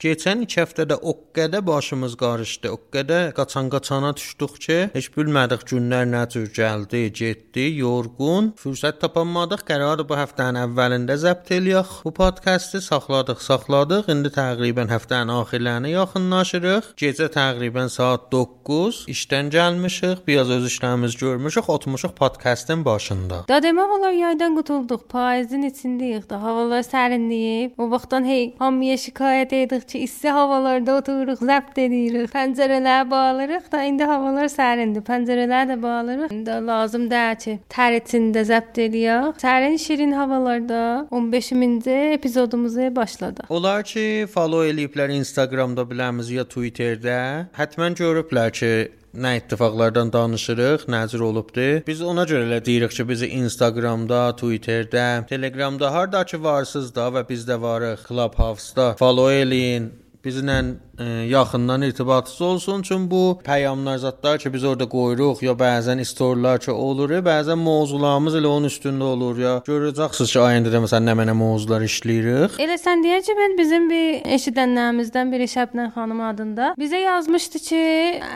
Keçən 2 həftədə o qədər başımız qarışdı, o qədər qaçan-qaçana düşdük ki, heç bilmədik günlər nə cür gəldi, getdi, yorğun. Fürsət tapamadıq. Qərarı bu həftənin əvvəlində zəbt eləyək. Bu podkastı saxladıq, saxladıq. İndi təqribən həftənin axirlərinə yaxınlaşırıq. Gecə təqribən saat 9 işdən gəlmişik. Biraz öz işlərimiz görmüşük, oturmuşuq podkastın başında. Da demək olar yaydan qutulduq. Payızın içindəyik də. Havalar sərinləyib. O vaxtdan hey hamıya şikayət edirik ki, isti havalarda otururuq, zəbt edirik. Pəncərələri bağlarıq da indi havalar sərindir. Pəncərələri də bağlarıq. İndi lazım deyil ki, tər içində zəbt eləyək. Sərin şirin havalarda 15-ci epizodumuzu başladıq. Onlar ki, follow eləyiblər Instagramda biləmiz ya Twitterdə. Həttəmən görüblər ki, nə ittifaqlardan danışırıq, nəzir olubdu. Biz ona görə elə deyirik ki, bizi Instagramda, Twitterdə, Telegramda harda ki varsınız da və biz də varıq Clubhouse-da follow eləyin. Bizlə ə, yaxından irtibatınız olsun. Çünki bu peyğamlar zətlər ki, biz orada qoyuruq ya bəzən storylər ki olur, bəzən mövzularımız elə onun üstündə olur ya. Görəcəksiniz ki, ayında məsələn nə mənə mövzular işləyirik. Elə sən mən bizim bir eşidənlərimizdən biri Şəbnən xanım adında bizə yazmışdı ki,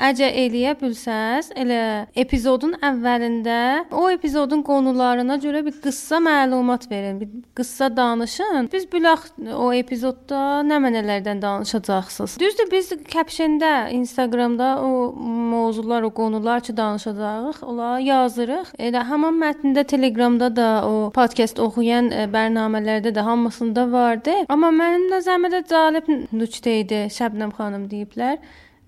əcə eləyə bilsəz, elə epizodun əvvəlində o epizodun qonularına görə bir qıssa məlumat verin, bir qıssa danışın. Biz bilaq o epizodda nə mənələrdən danışacaqsınız. Düzdür, biz captiondə, Instagramda o mövzular, o qonular ki danışacağıq, onları yazırıq. Elə həmin mətndə Telegramda da o podkast oxuyan ə, bərnamələrdə də hamısında vardı. Amma mənim nəzərimdə cəlib nüqtə idi, Şəbnəm xanım deyiblər.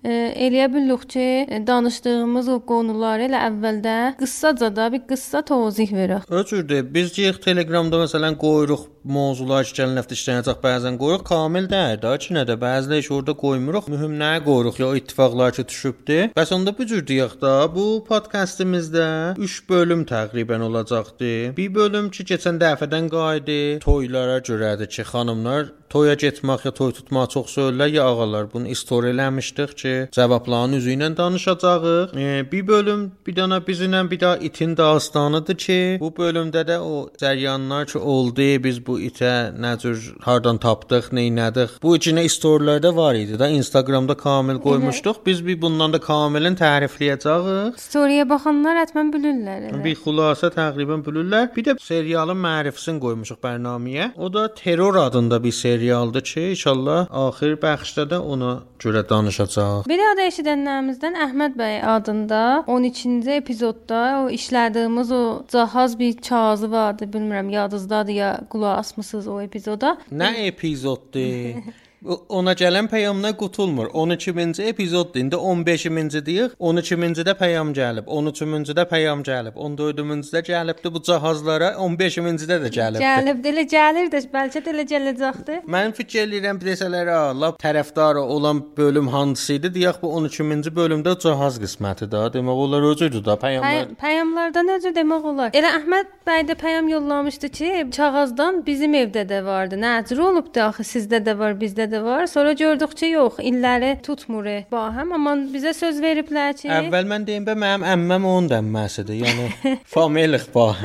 Ə, eləyə bilirik ki, danışdığımız o qonuları elə əvvəldə qıssaca da bir qıssa təvzih verək. Öcürdür. Biz deyək Telegramda məsələn qoyuruq mövzular gələn həftə işlənəcək bəzən qoyuruq. Kamil deyil də, ki nədə bəziləri heç orada qoymuruq. Mühüm nəyə qoyuruq ya o ittifaqlar ki düşübdü. Bəs onda bu cür deyək də, bu podkastımızda 3 bölüm təqribən olacaqdı. Bir bölüm ki, keçən dəfədən qayıdı toylara görədir ki, xanımlar toya getmək ya toy tutmaq çox söylərlər ya ağalar. Bunu story eləmişdik ki, cavabların üzü ilə danışacağıq. E, bir bölüm bir dənə bizimlə bir daha itin dastanıdır ki, bu bölümdə də o cəryanlar ki oldu, biz bu itə nə cür hardan tapdıq, nə etdik. Bu içinə storylərdə var idi da Instagramda Kamil qoymuşduq. Biz bir bundan da Kamilin tərifləyəcəyik. Storyyə baxanlar həttəmən bilirlər. Elə. Bir xülasə təqribən bilirlər. Bir də serialın mərifəsini qoymuşuq bərnaməyə. O da Terror adında bir serialdır ki, inşallah axır bəxşdə də ona görə danışacağıq. Bir də eşidənlərimizdən Əhməd bəy adında 12-ci epizodda o işlədiyimiz o cahaz bir kağızı vardı, bilmirəm yadınızdadır ya qulaq asmısınız o epizoda. Nə epizoddur? Ona gələn peyamlar qutulmur. 12-ci epizoddur. İndi 15-ci deyək. 12-cidə peyam gəlib, 13-cüdə peyam gəlib, 14-cüdə gəlibdi bu cihazlara, 15-cidə də gəlibdi. Gəlibdi, elə gəlir də, bəlkə də elə gələcəkdi. Mən fikir eləyirəm desələr, "A, lap tərəfdarı olan bölüm hansısı idi?" deyək bu 13-ci bölümdə cihaz qismətidir. Demək olar özüdür da peyamlar. Peyamlarda necə demək olar? Elə Əhməd bəy də peyam yollamışdı ki, kağızdan bizim evdə də vardı. Nəcür olubdu axı sizdə də var, bizdə də var. Sonra gördük ki, yox, illəri tutmur bahəm, amma bizə söz veriblər ki, Əvvəl mən deyim, bə mənim əmməm onun dəmməsidir. Yəni familiyıq bah.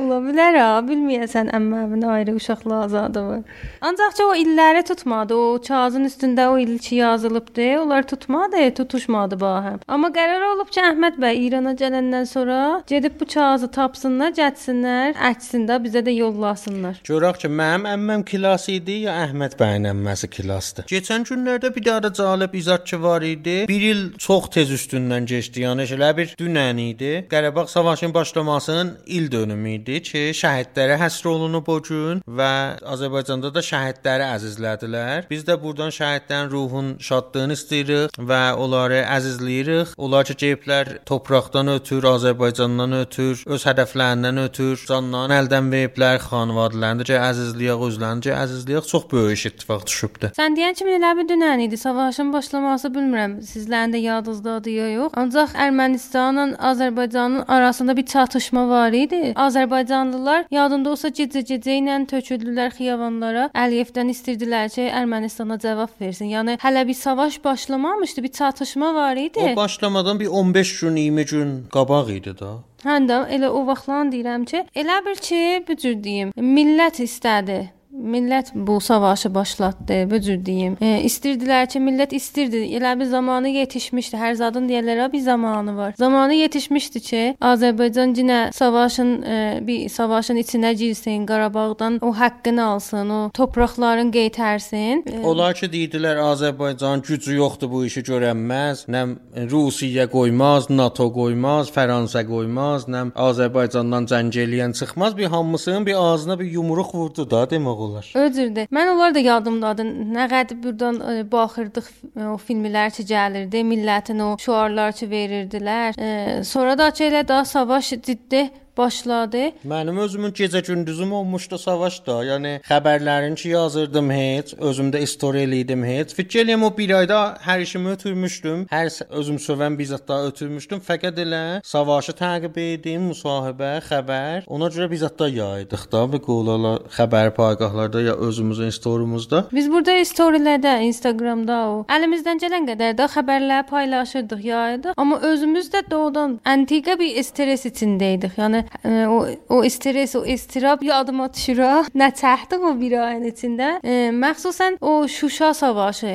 Ola bilər ha, bilməyəsən əmməmin ayrı uşaqlar azadı var. Ancaq o illəri tutmadı. O kağızın üstündə o il ki yazılıbdı, onlar tutmadı, tutuşmadı bahəm. Amma qərar olub ki, Əhməd bəy İrana gələndən sonra gedib bu kağızı tapsınlar, gətsinlər, əksində bizə də yollasınlar. Görək ki, mənim əmməm kilas idi ya Əhməd bəyin əmməsi kilasdır. Keçən günlərdə bir da cəlib izahçı var idi. 1 il çox tez üstündən keçdi. Yəni elə bir dünən idi. Qarabağ savaşının başlamasının il dönümü idi ki, şəhidlərə həsr olunub o gün və Azərbaycanda da şəhidləri əzizlədilər. Biz də burdan şəhidlərin ruhun şadlığını istəyirik və onları əzizləyirik. Onlar ki, gəliblər torpaqdan ötür, Azərbaycandan ötür, öz hədəflərindən ötür, canlarını əldən veriblər, xanvadələrini də əzizləyək, özlərini də əzizləyək. Çox böyük ittifaq düşübdü. Sən deyən kimi elə bir dünən idi. Savaşın başlaması bilmirəm, sizlərin də yadınızdadır ya yox. Ancaq Ermənistanla Azərbaycanın arasında bir çatışma var idi. Azərbaycanlılar yadında olsa gecə-gecə ilə töküldülər xiyabanlara. Əliyevdən istədilər ki, Ermənistana cavab versin. Yəni hələ bir savaş başlamamışdı, bir çatışma var idi. O başlamadan bir 15 gün, 20 gün qabaq idi da. Həm də elə o vaxtlan deyirəm ki, elə bir ki, bu cür deyim, millət istədi millət bu savaşı başlatdı, bu cür deyim. E, istirdilər ki, millət istirdi. Elə bir zamanı yetişmişdi. Hər zadın deyirlər, bir zamanı var. Zamanı yetişmişdi ki, Azərbaycan yenə savaşın e, bir savaşın içinə girsin, Qarabağdan o haqqını alsın, o torpaqların qaytarsin. E, Onlar ki, deydilər Azərbaycan gücü yoxdur bu işi görənməz. Nə Rusiya qoymaz, NATO qoymaz, Fransa qoymaz, nə Azərbaycandan cəng eləyən çıxmaz. Bir hamısının bir ağzına bir yumruq vurdu da demək olar. Öcürdür. Mən onlar da yadımdadır. Nə qədər burdan ə, e, baxırdıq ə, o filmlər ki gəlirdi, millətin o şüarlar ki verirdilər. Ə, sonra da ki elə daha savaş ciddi başladı. Mənim özümün gecə gündüzüm olmuşdu savaşda. Yəni xəbərlərini ki yazırdım heç, özümdə story eləydim heç. Fikir eləyəm o bir ayda hər işimi ötürmüşdüm. Hər özüm sövən bizzat da ötürmüşdüm. Fəqət elə savaşı təqib etdim, müsahibə, xəbər. Ona görə bizzat da yaydıq da bu qolalar xəbər payqahlarda ya özümüzün storyumuzda. Biz burada storylərdə, Instagramda o əlimizdən gələn qədər də xəbərlər paylaşırdıq, yaydıq. Amma özümüz də doğrudan antiqa bir stres içində idik. Yəni o, o stres, o istirab yadıma düşür. Nə çəkdim o bir ayın içində. Məxsusən o Şuşa savaşı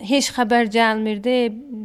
heç xəbər gəlmirdi.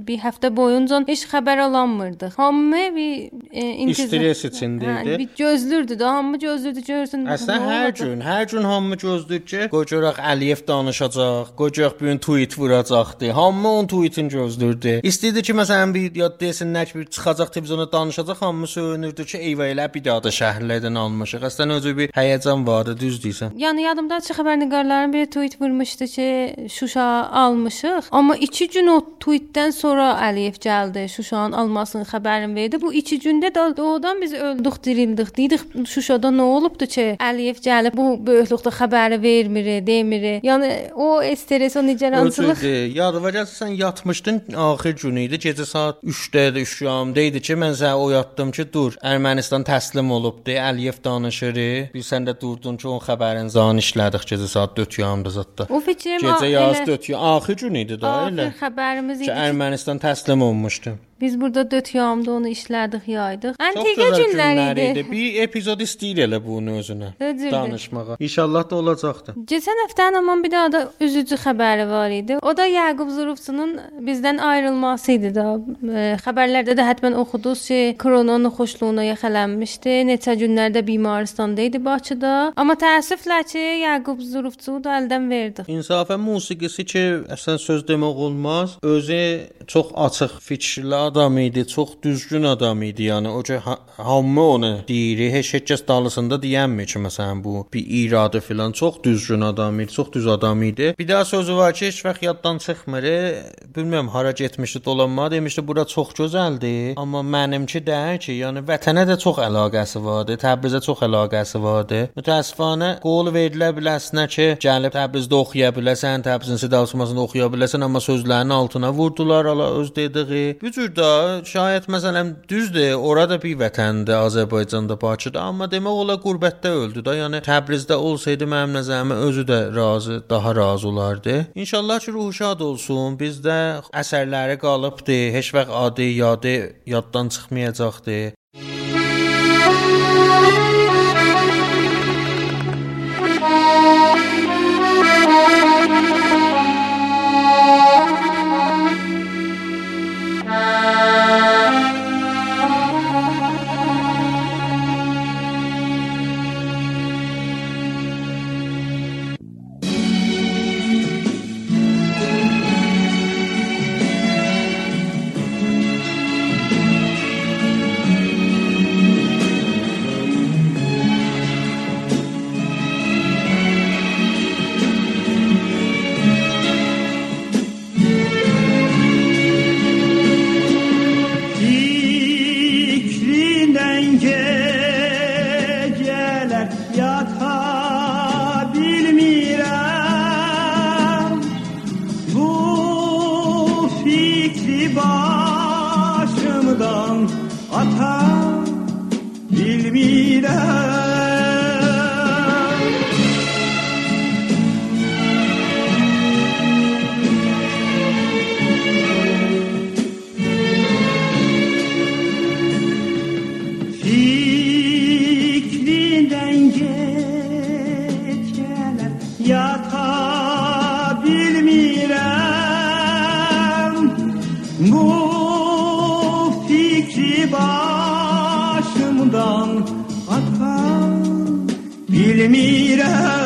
Bir həftə boyunca heç xəbər alanmırdıq. Hamı bir e, intizar stres içində idi. Hə, bir gözlürdü də, hamı gözlürdü görsün. Əslən hər gün, hər gün hamı gözləyir ki, qocaraq Əliyev danışacaq, qocaq bu gün tweet vuracaqdı. Hamı onun tweetini gözləyirdi. İstəyirdi ki, məsələn bir yad desinlər ki, bir çıxacaq televizyonda danışacaq, hamı söyünürdü ki, eyvə elə bir daha da şəhərlərdən almışıq. Əslən özü bir həyəcan vardı, düz deyirsən. Yəni yadımda açıq xəbərnigarların bir tweet vurmuşdu ki, Şuşa almışıq, amma 2 gün o tweetdən sonra Əliyev gəldi, Şuşanın almasının xəbərini verdi. Bu 2 gündə də doğrudan biz öldük, dirildik. Dedik Şuşada nə olubdu ki, Əliyev gəlib bu böyüklükdə xəbəri vermir, demir. Yəni o stres, o nigarançılıq. Yadva sən yatmışdın, axır gün idi, gecə saat 3-də idi, 3 yarımda idi ki, mən səni oyatdım ki, dur, Ermənistan təslim olubdu. Əliyev danışır. Bir sən də durdun ki, o xəbərin zan işlədik gecə saat 4 yarımda zətdə. O fikrim gecə yaz 4 axır gün idi da elə. Xəbərimiz idi ki, Ermənistan təslim olmuşdu. Biz burada 4 yağımda onu işlədik, yaydıq. Antiqa günlər idi. Bir epizod istəyir elə bunu özünə Öcürdür. danışmağa. İnşallah da olacaqdı. Keçən həftənin amma bir daha da üzücü xəbəri var idi. O da Yaqub Zurufçunun bizdən ayrılması idi da. E, xəbərlərdə də həttəmən oxudunuz ki, koronanın xoşluğuna yaxalanmışdı. Neçə günlərdə bimaristanda idi Bakıda. Amma təəssüflə ki, Yaqub Zurufçu da əldən verdi. İnsafən musiqisi ki, əslən söz demək olmaz, özü çox açıq fikirlə adam idi, çox düzgün adam idi. Yəni o ki hamı onu deyir, heç kəs dalısında deyənmir ki, məsələn bu bir iradə filan çox düzgün adam idi, çox düz adam idi. Bir daha sözü var ki, heç vaxt yaddan çıxmır. Bilmirəm hara getmişdi, dolanma demişdi, bura çox gözəldir, amma mənimki deyir ki, yəni vətənə də çox əlaqəsi vardı, Təbrizə çox əlaqəsi vardı. Mütəəssifanə qol verilə biləsinə ki, gəlib Təbrizdə oxuya biləsən, Təbrizin sidalsmasında oxuya biləsən, amma sözlərinin altına vurdular, ala öz dediyi. Bu cür da şayət məsələn düzdür, orada bir vətəndir, Azərbaycanda, Bakıda, amma demək olar qürbətdə öldü də. Yəni Təbrizdə olsaydı mənim nəzərimə özü də razı, daha razı olardı. İnşallah ki, ruhu şad olsun. Bizdə əsərləri qalıbdı. Heç vaxt adi yadı yaddan çıxmayacaqdı. Bilmirəm Neyləyim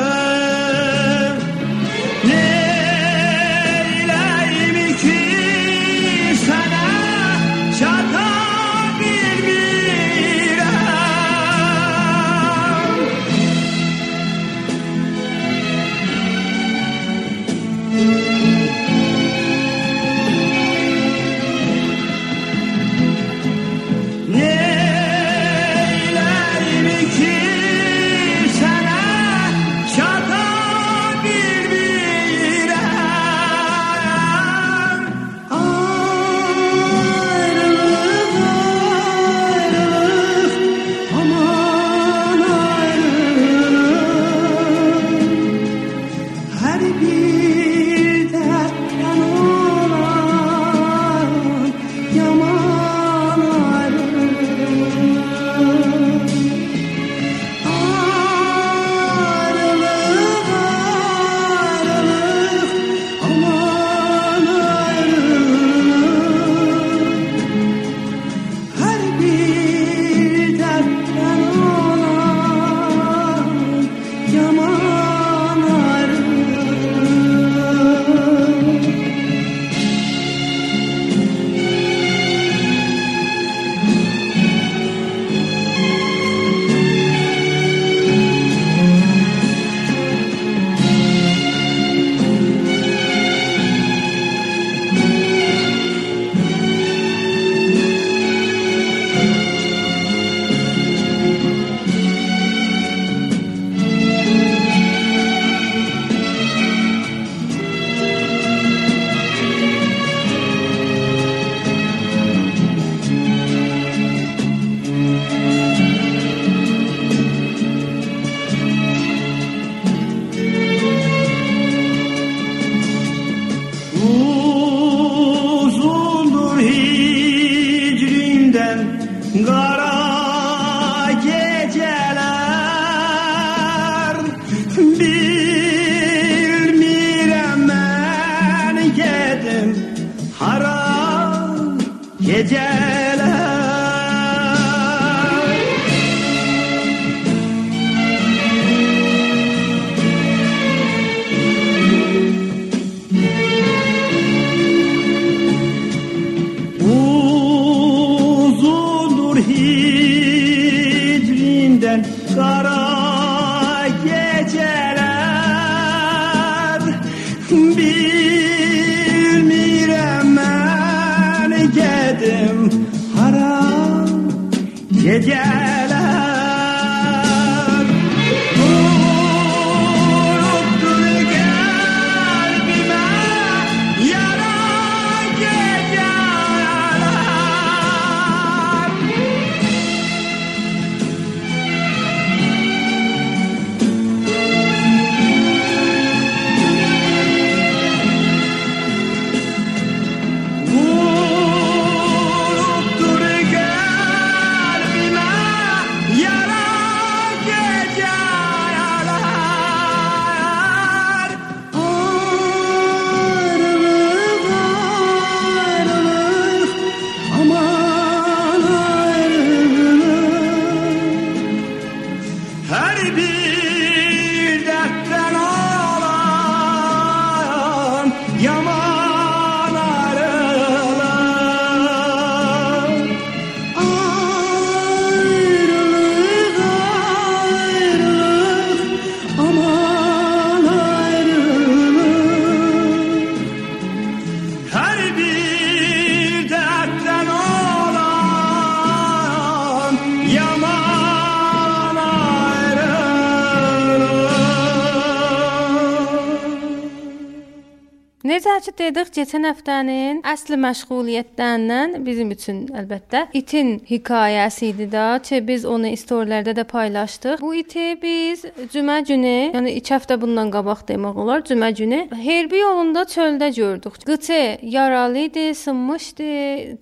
Necə ki dedik, keçən həftənin əsl məşğuliyyətlərindən bizim üçün əlbəttə itin hekayəsi idi də, ki biz onu storylərdə də paylaşdıq. Bu iti biz cümə günü, yəni 2 həftə bundan qabaq demək olar, cümə günü hərbi yolunda çöldə gördük. Qıçı yaralı idi, sınmışdı,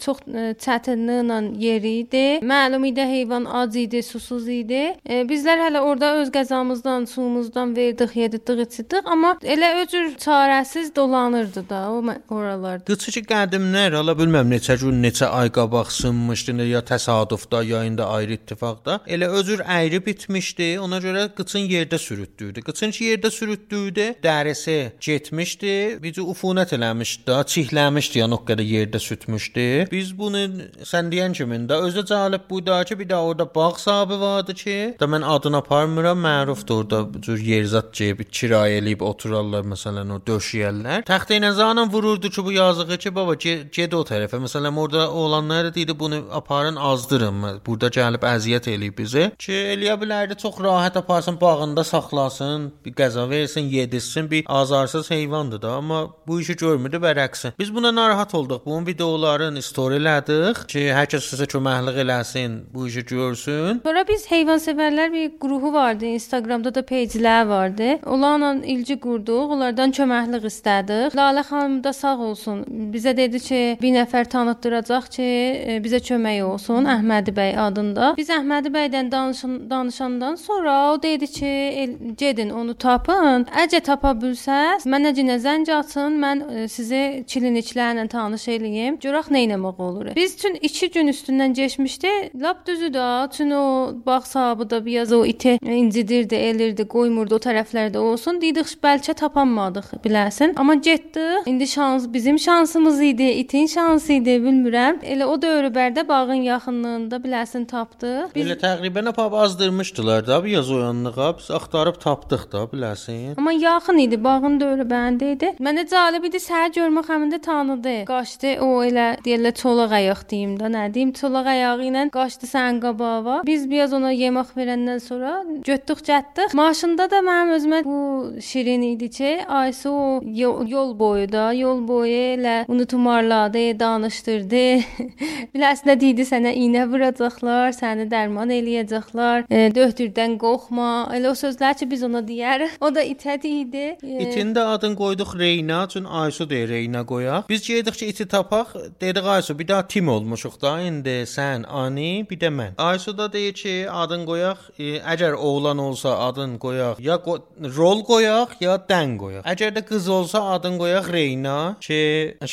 çox ə, çətinliklə yeri idi. Məlum idi heyvan ac idi, susuz idi. E, bizlər hələ orada öz qəzamızdan, suyumuzdan verdik, yedirdik, içirdik, amma elə öcür çarəsiz dolanırdı da o oralarda. Qıçı qədimlər, ala bilməm neçə gün, neçə ay qabaq sınmışdı, nə ya təsadüfdə, ya indi ayrı ittifaqda. Elə özür əyri bitmişdi. Ona görə qıçın yerdə sürütdüydü. Qıçın yerdə sürütdüydü, dərisi getmişdi, bircə ufunət eləmişdi, da, çihləmişdi, yəni o qədər yerdə sütmüşdü. Biz bunu sən deyən kimi də özə cəlib bu da ki, bir də orada bağ sahibi vardı ki, da mən adını aparmıram, mərufdur orada bu cür yerzat ceyib kirayə eləyib oturarlar məsələn o döşəyərlər. Təxtə ilə zanan vururdu ki, bu yazığı ki, baba ge- ged o tərəfə. Məsələn orada oğlanlar deyirdi bunu aparın azdırın. Burada gəlib əziyyət eləyib bizi. Ki eləyə bilərdi çox rahat aparsın bağında saxlasın, bir qəza versin, yedirsin, bir azarsız heyvandır da, amma bu işi görmürdü və rəqsin. Biz buna narahat olduq. Bunun videolarını story elədik ki, hər kəs sizə köməklik eləsin, bu işi görsün. Sonra biz heyvansevərlər bir qrupu vardı, Instagramda da peyclər vardı. Onlarla ilgi qurduq, onlardan köməklik istədik. Lalə xanım da sağ olsun. Bizə dedi ki, bir nəfər tanıtdıracaq ki, e, bizə kömək olsun Əhmədi bəy adında. Biz Əhmədi bəydən danışan, danışandan sonra o dedi ki, el, gedin onu tapın. Əcə tapa bilsəz, mənə cinə zəng atın, mən e, sizi kliniklərlə tanış eləyim. Görək nə etmək olur. Biz üçün 2 gün üstündən keçmişdi. Lap düzü də, üçün o bağ sahibi də biraz o iti incidirdi, elirdi, qoymurdu o tərəflərdə olsun. Dedik bəlkə tapanmadıq, bilərsən. Amma getdik. İndi şans bizim şansımız idi, itin şansı idi, bilmirəm. Elə o dövrlərdə bağın yaxınlığında bilərsən tapdıq. Biz... Elə təqribən apab azdırmışdılar da bu yaz oyanlığa. Biz axtarıb tapdıq da, bilərsən. Amma yaxın idi, bağın dövrbəndə idi. Mənə cəlib idi, səhər görmək həmində tanıdı. Qaçdı o elə deyirlər çolaq ayaq deyim də, nə deyim, çolaq ayağı ilə qaçdı sənin qabağa. Biz biraz ona yemək verəndən sonra götdük, getdik. Maşında da mənim özümə bu şirin idi ki, Aysu o yol boyu da, yol boyu elə bunu tumarladı, danışdırdı. Biləsən nə dedi sənə iynə vuracaqlar, səni dərman eləyəcəklər. E, döhtürdən qorxma. Elə o sözlər ki biz ona deyərik. O da itə idi. E, İtin də adını qoyduq Reyna, üçün Aysu deyə Reyna qoyaq. Biz getdik ki, iti tapaq. Dedik Aysu, bir daha tim olmuşuq da. İndi sən, Ani, bir də mən. Aysu da deyir ki, adın qoyaq. E, əgər oğlan olsa adın qoyaq, ya qo rol qoyaq, ya dən qoyaq. Əgər də qız olsa adın qoyaq Reyna që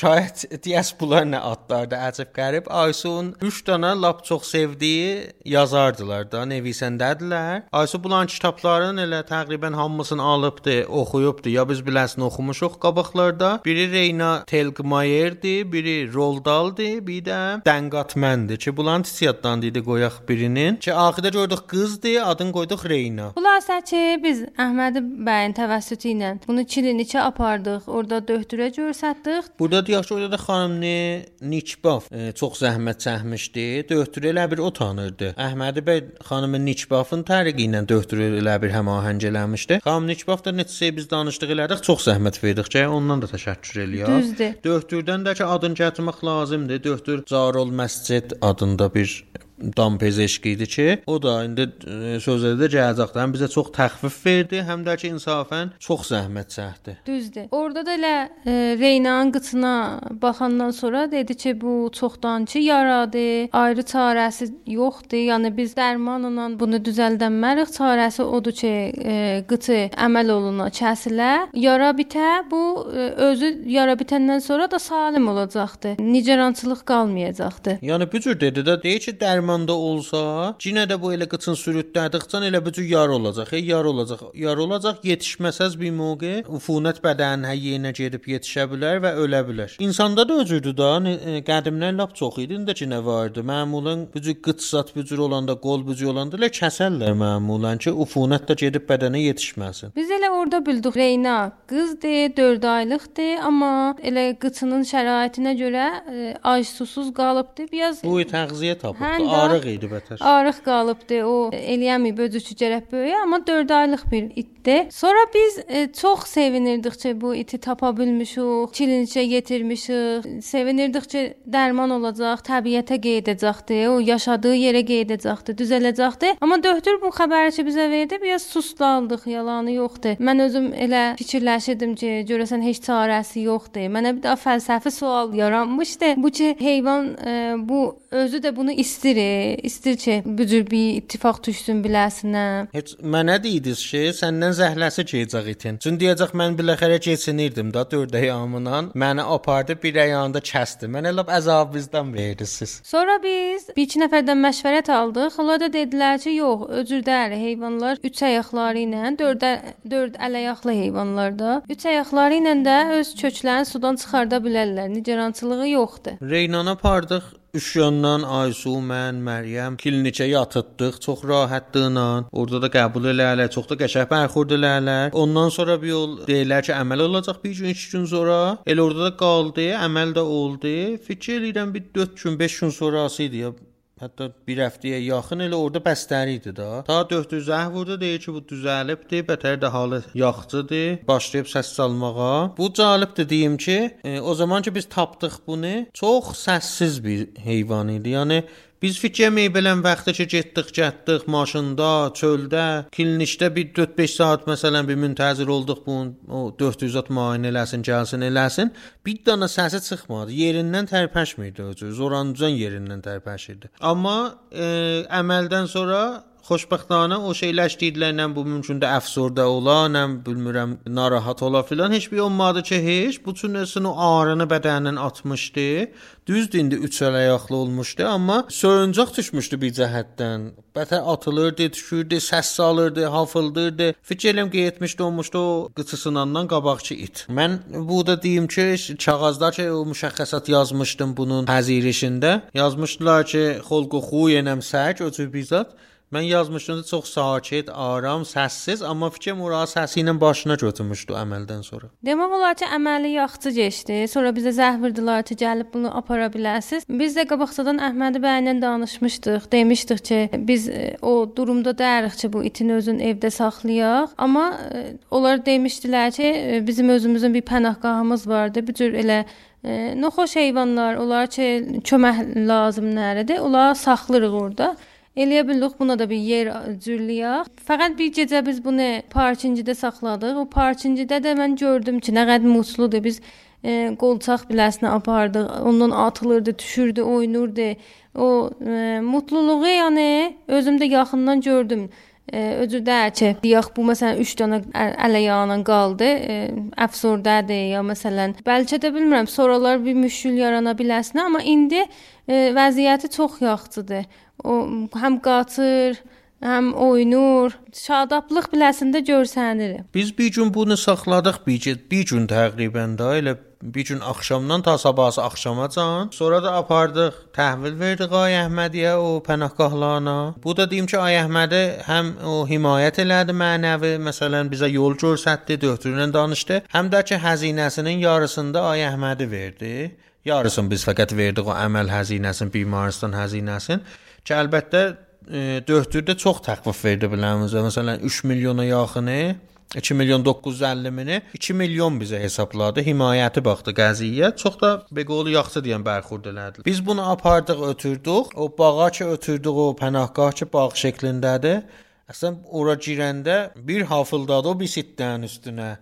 şayət deyəs bunlar nə adlardı əcəb qərib. Aysun 3 dənə lap çox sevdiyi yazardılar da, nevisəndədilər. Aysu bunların kitablarının elə təqribən hamısını alıbdı, oxuyubdu. Ya biz biləsini oxumuşuq qabaqlarda. Biri Reyna Telgmayerdi, biri Roldaldi, bir də Dəngatməndi ki, bunların tisiyyatdan idi qoyaq birinin. Ki axırda gördük qızdı, adını qoyduq Reyna. Xülasə ki biz Əhməd bəyin təvəssütü ilə bunu Çilinə apardı çıxardıq. Orda 4 faktüra görsətdik. Burada deyək ki, orada da xanım Nikbaf e, çox zəhmət çəkmişdi. Döhtürü elə bir o tanırdı. Əhmədi bəy xanımı Nikbafın təriqi ilə döhtürü elə bir həmahəng eləmişdi. Xanım Nikbaf da neçə şey biz danışdıq elədik, çox zəhmət verdik ki, ondan da təşəkkür eləyək. Düzdür. Döhtürdən də ki, adını gətirmək lazımdır. Döhtür Carol Məscid adında bir dam pezeşki idi ki, o da indi e, sözlərdə gələcəkdən bizə çox təxfif verdi, həm də ki insafən çox zəhmət çəkdi. Düzdür. Orada da elə e, Reynanın qıçına baxandan sonra dedi ki, bu çoxdankı yaradır, ayrı çarəsi yoxdur. Yəni biz dərmanla bunu düzəldənmərik. Çarəsi odur ki, e, qıçı əməl oluna, kəsilə, yara bitə. Bu özü yara bitəndən sonra da salim olacaqdı. Nigerançılıq qalmayacaqdı. Yəni bu cür dedi də deyir ki, dərmanda olsa, yenə də bu elə qıçın sürütdədikcən elə bu cür yar olacaq, e, yar olacaq. Yar olacaq, yetişməsəz bir moqe ufunət bədənin həyyinə gedib yetişə bilər və ölə bilər. İnsanda da özüdür da, e, qədimdən lap çox idi, indi ki nə vardı. Məmulən bu cür qıç zat bu cür olanda, qol bu cür olanda elə kəsərlər məmulən ki, ufunət də gedib bədənə yetişməsin. Biz elə orada bildik Reyna qızdır, 4 aylıqdır, amma elə qıçının şəraitinə görə e, ac susuz qalıbdı. Biraz Bu təğziyə tapıb, Də- arıq idi bətər. Arıq qalıbdı. O eləyəməyib özü gərək böyüyə, amma 4 aylıq bir itdi. Sonra biz e, çox sevinirdik ki, bu iti tapa bilmişik, klinikə yetirmişik. Sevinirdik ki, dərman olacaq, təbiətə qayıdacaqdı, o yaşadığı yerə qayıdacaqdı, düzələcəkdi. Amma doktor bu xəbəri ki bizə verdi, biraz susdaldıq, yalanı yoxdur. Mən özüm elə fikirləşirdim ki, görəsən heç çarəsi yoxdur. Mənə bir daha fəlsəfi sual yaranmışdı. Bu ki heyvan e, bu özü də bunu istir. İstir ki, bu cür bir ittifaq düşsün biləsinə. Heç mənə deyirdiniz ki, səndən zəhləsi keçəcək itin. Çün deyəcək mən biləxərə keçinirdim da 4 ayağımdan. Məni apardı bir ayağında kəsdi. Mənə lap əzabınızdan verirsiniz. Sonra biz bir iki nəfərdən məşvərət aldıq. Onlar da dedilər ki, yox, öcürdəli heyvanlar üç ayaqları ilə, dörd dörd ələyaqlı heyvanlarda, üç ayaqları ilə də öz köklərini sudan çıxarda bilərlər. Nigarançılığı yoxdur. Reynana pardıq Üşyandan Aysu, mən, Məryəm klinikə yatırdıq çox rahatlıqla. Orada da qəbul elələr, çox da qəşəng bərxurd elələr. Ondan sonra bir yol deyirlər ki, əməl olacaq bir gün, 2 gün sonra. Elə orada da qaldı, əməl də oldu. Fikir edirəm bir 4 gün, 5 gün sonrası idi ya. Hətta bir həftəyə yaxın elə orada bəstəri idi da. Ta 400 zəh vurdu deyir ki, bu düzəlibdi, bətər də halı yaxçıdır. Başlayıb səs salmağa. Bu cəlibdir deyim ki, e, o zaman ki biz tapdıq bunu, çox səssiz bir heyvan idi. Yəni Biz fikir meybələn vaxtda ki getdik, getdik maşında, çöldə, klinikdə bir 4-5 saat məsələn bir müntəzir olduq bunun o 400 at müayinə eləsin, gəlsin, eləsin. Bir dana səsi çıxmadı. Yerindən tərpəşmirdi özü. Zorancan yerindən tərpəşirdi. Amma e, əməldən sonra xoşbəxtana o şeyləşdiklərlə bu mümkündə əfsurdə olanam, bilmirəm, narahat ola filan heç bir olmadı ki, heç. Bu üçün o ağrını bədənindən atmışdı. Düzdür, indi üç əl ayaqlı olmuşdu, amma soyuncaq düşmüşdü bir cəhətdən. Bətər atılırdı, düşürdü, səs salırdı, hafıldırdı. Fikir eləm ki, 70 olmuşdu o qıçısından qabaqçı it. Mən bu da deyim ki, kağızda ki, o müşəxəssat yazmışdım bunun təzirişində. Yazmışdılar ki, xolqu xuyenəm sək, o cür bizat. Mən yazmışdım da çox sakit, aram, səssiz, amma fikrim ora səsi ilə başına götürmüşdü əməldən sonra. Demək olar ki, əməli yaxçı keçdi. Sonra bizə zəh verdılar ki, gəlib bunu apara bilərsiniz. Biz də qabaqcadan Əhmədi bəylə danışmışdıq. Demişdik ki, biz e, o durumda dərik ki, bu itin özün evdə saxlayaq. Amma e, onlar demişdilər ki, e, bizim özümüzün bir pənahgahımız vardı. Bu cür elə noxoş heyvanlar, onlar ki, kömək lazım nəridir? Onlar saxlayırıq orada. Eləyə bildik buna da bir yer cürləyək. Fəqət bir gecə biz bunu parkingidə saxladıq. O parkingidə də mən gördüm ki, nə qədər mutludur. Biz e, qolçaq biləsinə apardıq. Ondan atılırdı, düşürdü, oynurdu. O e, mutluluğu yəni özüm də yaxından gördüm. E, özüdə ki, deyək bu məsələn 3 dənə ələyana qaldı, e, əfsurdədir ya məsələn, bəlkə də bilmirəm, sonralar bir müşkül yarana biləsin, amma indi e, vəziyyəti çox yaxşıdır. O həm qaçır, həm oynur, şadablıq biləsində görsənir. Biz bir gün bunu saxladıq, bir, bir gün təqribən də elə bir gün axşamdan ta sabahsı axşamacan. Sonra da apardıq, təhvil verdik Ay Əhmədiyə o pənahgahlarına. Bu da deyim ki, Ay Əhmədi həm o himayət elədi mənəvi, məsələn bizə yol göstərdi, doktorla danışdı, həm də ki, xəzinəsinin yarısını da Ay Əhmədi verdi. Yarısını biz fəqət verdik o əməl xəzinəsinin, bimaristan xəzinəsinin. Ki əlbəttə e, döhdürdə çox təxfif verdi biləmizə. Məsələn 3 milyona yaxını 2 milyon 950 mini 2 milyon bizə hesabladı. Himayəti baxdı qəziyyə. Çox da beqolu yaxşı deyən bərxurd elədi. Biz bunu apardıq, ötürdük. O bağa ki ötürdük o pənahgah ki bağ şəklindədir. Əslən ora girəndə bir hafıldadı o bir sitdən üstünə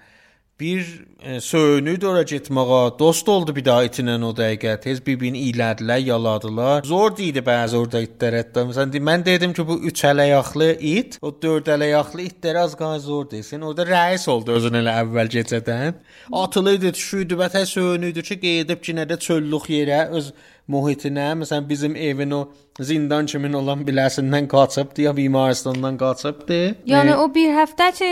bir e, söyünüydü ora getməyə. Dost oldu bir daha itinlə o dəqiqə. Tez bir-birini iylədilər, yaladılar. Zor idi bəzi orada itlər hətta. Məsələn, mən dedim ki, bu 3 ələyaqlı it, o 4 ələyaqlı itlər az qaz zor desin. Orada rəis oldu özün elə əvvəl gecədən. Atılıydı, düşüydü, bətər söyünüydü ki, qeydib ki, nədə çöllük yerə öz mühitinə, məsələn bizim evin o zindan kimi olan biləsindən qaçıbdı ya bimaristandan qaçıbdı. Yəni e, o bir həftə ki,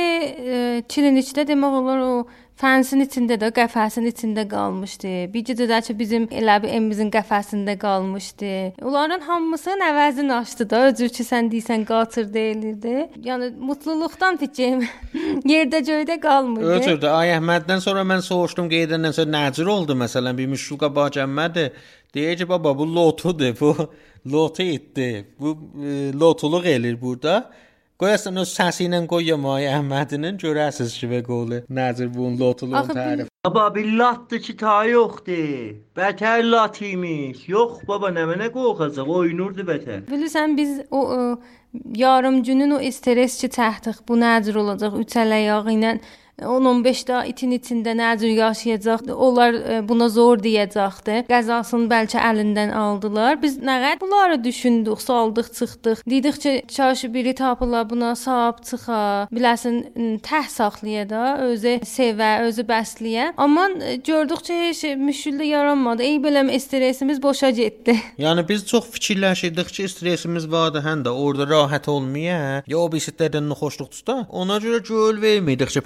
e, klinikdə demək olar o fənsin içində də, qəfəsin içində qalmışdı. Bir gecə də ki bizim elə bir evimizin qəfəsində qalmışdı. Onların hamısının əvəzini açdı da, özür ki sən deyirsən qaçır deyilirdi. Yəni mutluluqdan fikrim yerdə göydə qalmırdı. Özür də Ay Əhməddən sonra mən soruşdum qeydəndən sonra nəcür oldu məsələn bir müşkül qabaq gəlmədi. Deyir ki baba bu lotudur, bu lotu etdi. Bu e, lotuluq eləyir burada. Qoyasan o səsi ilə qoyum ay Əhmədinin görəsiz ki və qolu nəzir bunun lotuluğun tərif. Baba billatdı ki ta yoxdur. Bətər lat imiş. Yox baba nə mənə qorxacaq, oynurdu bətər. Bilirsən biz o, o yarım günün o stress ki təxtiq bu nəzir olacaq üç əl ayağı ilə 10-15 də itin içində nə cür yaşayacaq? Onlar e, buna zor deyəcəkdi. Qəzasını bəlkə əlindən aldılar. Biz nə qədər bunları düşündük, saldıq, çıxdıq. Dedik ki, çarşı biri tapıla buna sahib çıxa, biləsən təh saxlaya da, özü sevə, özü bəsləyə. Amma e, gördük ki, heç müşküldə yaranmadı. Ey beləm stressimiz boşa getdi. Yəni biz çox fikirləşirdik ki, stressimiz vardı, həm də orada rahat olmaya, ya o birislərdən xoşluqdursa, ona görə göl vermirdik ki,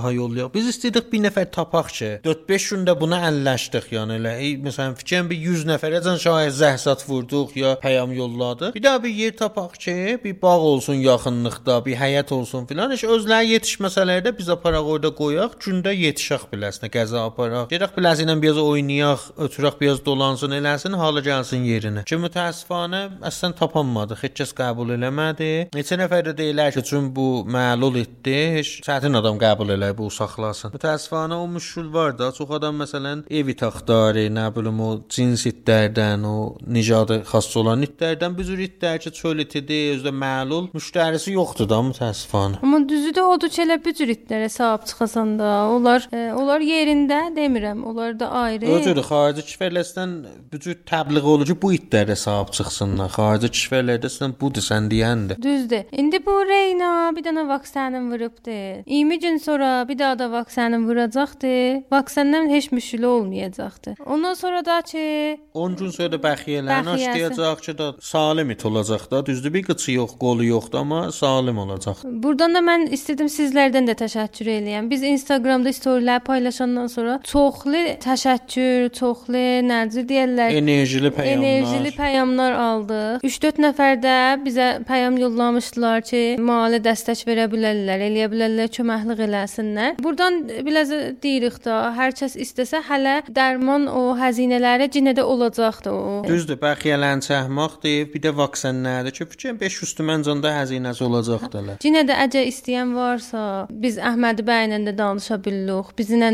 pənahgaha yollayaq. Biz istədik bir nəfər tapaq ki, 4-5 gündə buna əlləşdik, yəni elə. Ey, məsələn, fikrin bir 100 nəfərəcən şayət zəhsat vurduq ya pəyam yolladıq. Bir daha bir yer tapaq ki, bir bağ olsun yaxınlıqda, bir həyət olsun filan. Heç özləri yetişməsələr də biz aparaq orada qoyaq, gündə yetişək biləsinə, qəza aparaq. Gedək biləsinə biraz oynayaq, ötürək biraz dolansın, eləsin, halı gəlsin yerinə. Ki mütəəssifanə əslən tapanmadıq, heç kəs qəbul eləmədi. Neçə nəfər də deyirlər ki, çün bu məlul etdi, heç çətin adam qəbul elə bu saxlasın. Mütəəssifanə o müşkül var da, çox adam məsələn evi taxtarı, nə bilim o cins itlərdən, o nicadı xas olan itlərdən bir cür itlər ki, çöl itidir, özdə məlul, müştərisi yoxdur da mütəəssifanə. Amma düzü də odur ki, elə bu cür itlərə sahib çıxasan da, onlar e, onlar yerində demirəm, onlar da ayrı. Özür xarici kişilərdən bu cür təbliğ olur ki, bu itlərə sahib çıxsınlar. Xarici kişilərdə sən budur sən deyəndir. Düzdür. İndi bu Reyna bir dənə vaksinini vurubdu. 20 gün sonra bir daha da vaksinini vuracaqdı. Vaksindən heç müşkül olmayacaqdı. Ondan sonra da ki 10 gün sonra da bəxiyələrini açlayacaq ki, da salim it olacaq da. Düzdür, bir qıçı yox, qolu yoxdur, amma salim olacaq. Burdan da mən istedim sizlərdən də təşəkkür eləyəm. Biz Instagramda storylər paylaşandan sonra çoxlu təşəkkür, çoxlu necə deyirlər, Enerjili peyamlar. enerjili pəyamlar aldıq. 3-4 nəfər də bizə pəyam yollamışdılar ki, mali dəstək verə bilərlər, eləyə bilərlər, köməklik eləsinlər. Burdan biraz deyirik də, hər kəs istəsə hələ dərman o xəzinələri yenə də olacaqdı o. Düzdür, bəxiyələrini çəkmək deyib, bir də vaksinlərdir ki, fikrin 500 tümən canda həzinəsi olacaqdılar. Yenə də əgər istəyən varsa, biz Əhməd bəylə də danışa bilirik. Bizlə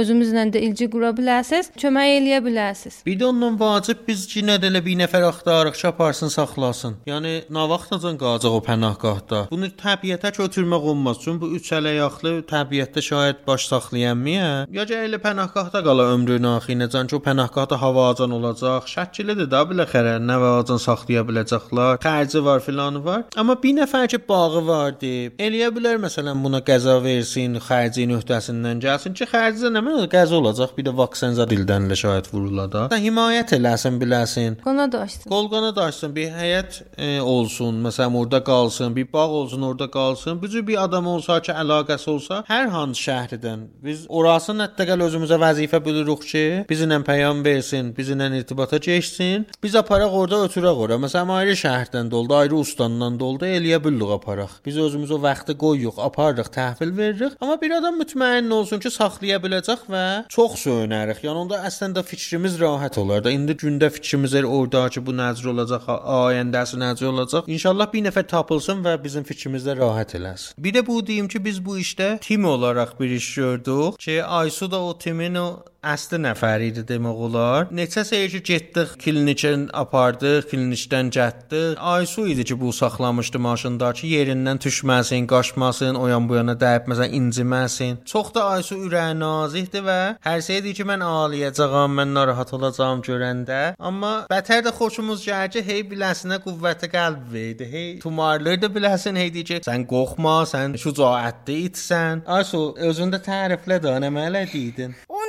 özümüzlə də ilgi qura bilərsiniz, kömək eləyə bilərsiniz. Bir də ondan vacib biz yenə də elə bir nəfər axtarırıq ki, aparsın, saxlasın. Yəni nə vaxtacan qalacaq o pənahgahda? Bunu təbiətə götürmək olmaz. Çünki bu üç ələyaqlı təbiətdə şayət baş saxlayanmaya, ya elə pənahgahda qala ömrünün axırınacan ki, o pənahgahda havacan olacaq. Şəkilidir də biləxərə nə vaxtacan saxlaya biləcəklər. Xərci var, filanı var. Amma bir nəfər ki, bağı var deyib, eləyə bilər məsələn buna qəza versin, xərcin öhdəsindən gəlsin ki, xərcdə nə mənə qəza olacaq, bir də vaksin zad ildən elə şahid vurulada. Da himayət eləsin, biləsin. Qona daşsın. Qolqana daşsın, bir həyət e, olsun, məsələn orada qalsın, bir bağ olsun, orada qalsın. Bu cür bir adam olsa ki, əlaqəsi olsa, hər hansı şəhərdən biz orasını hətta özümüzə vəzifə bilirik ki, bizlə peyam versin, bizlə irtibata keçsin. Biz aparaq orada ötürək ora. Məsələn ayrı şəhərdən doldu, ayrı ustandan doldu, eləyə bilirik aparaq. Biz özümüz o vaxtı qoyuq, aparırıq, təhvil veririk. Amma bir adam mütməyin olsun ki, saxlaya biləcək və çox söyünərik. Yəni onda əslində fikrimiz rahat olar da. İndi gündə fikrimiz er orada ki, bu nəzər olacaq, ayəndəsi nəzər olacaq. İnşallah bir nəfər tapılsın və bizim fikrimizdə rahat eləsin. Bir də bu deyim ki, biz bu işdə tim olaraq bir iş gördük ki, Aysu da o timin o əsli nəfər idi demək olar. Neçə səyir ki, getdik klinikə apardıq, klinikdən getdik. Aysu idi ki, bu saxlamışdı maşında ki, yerindən düşməsin, qaçmasın, o yan bu yana dəyib məsələn inciməsin. Çox da Aysu ürəyi nazikdir və hər şey deyir ki, mən ağlayacağam, mən narahat olacağam görəndə. Amma bətər də xoşumuz gəlir ki, hey biləsinə qüvvəti qəlb verdi. Hey tumarları da biləsin, hey deyir ki, sən qorxma, sən şücaətli itsən. Aysu özündə təriflə də nə mələ deydin. O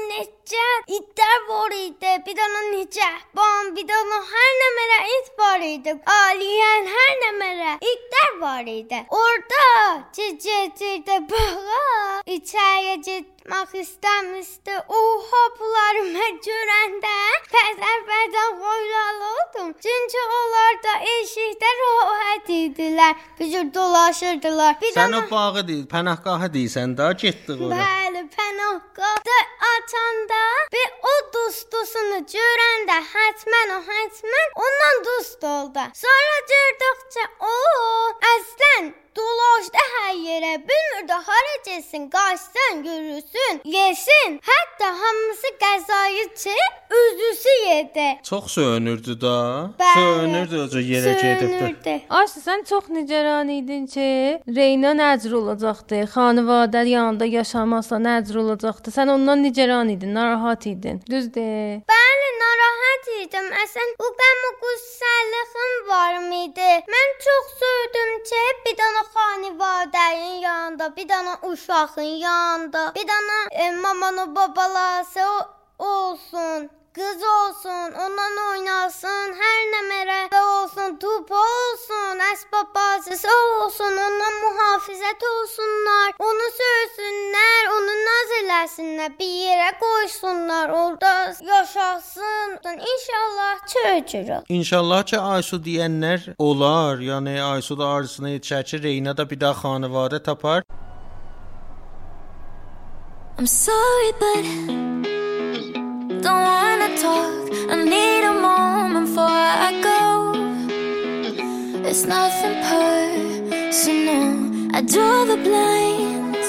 necə itlər var idi. Bir dənə nigəhban, bir dənə hər nəmərə it var idi. Aliyan hər nəmərə itlər var idi. Orada cicicirdə bağa içəriyə getmək istəmişdi. O hoplarımı görəndə pəzər-pəzər qoylalıydım. Çünki onlar da eşikdə rahat idilər. Bir cür dolaşırdılar. Bir Sən dənə o bağı deyil, pənahgahı deyirsən da, getdik ora. Bəli, pənahqahda açanda və o dostusunu görəndə hətmən o hətmən ondan dost oldu. Sonra gördükcə o əslən dolaşdı hər yerə, bilmirdi hara getsin, qaçsın, görürsün, yesin. Hətta hamısı qəzayı ki, özü xüsusi yerdə. Çox söyünürdü da. Bəli. Söyünürdü o yerə gedibdi. Ayşə sən çox nigaran idin ki, Reyna nəcr olacaqdı. Xanıvadə yanında yaşamasa nəcr olacaqdı. Sən ondan nigaran idin, narahat idin. Düzdür? Bəli, narahat idim. Əsən bu qəm o qüssəlliğim var idi. Mən çox söydüm ki, bir dənə xanivadənin yanında, bir dənə uşağın yanında, bir dənə e, mamanın babalası olsun. Qız olsun, ondan oynasın, hər nə mərəbə olsun, top olsun, əsbab bazısı olsun, ondan mühafizət olsunlar, onu söysünlər, onu naz eləsinlər, bir yerə qoysunlar, orada yaşasın. İnşallah çöçürük. İnşallah ki Aysu deyənlər olar. Yəni Aysu da arzusuna yetişər ki, Reyna da bir daha xanəvadə tapar. I'm sorry, but don't wanna talk. I need a moment before I go. It's nothing personal. I draw the blinds.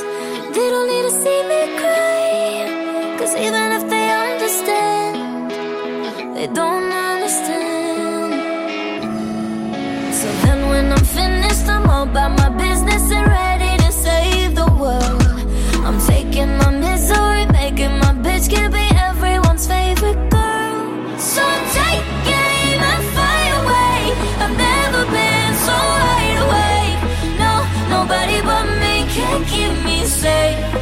They don't need to see me cry. Cause even if they understand, they don't say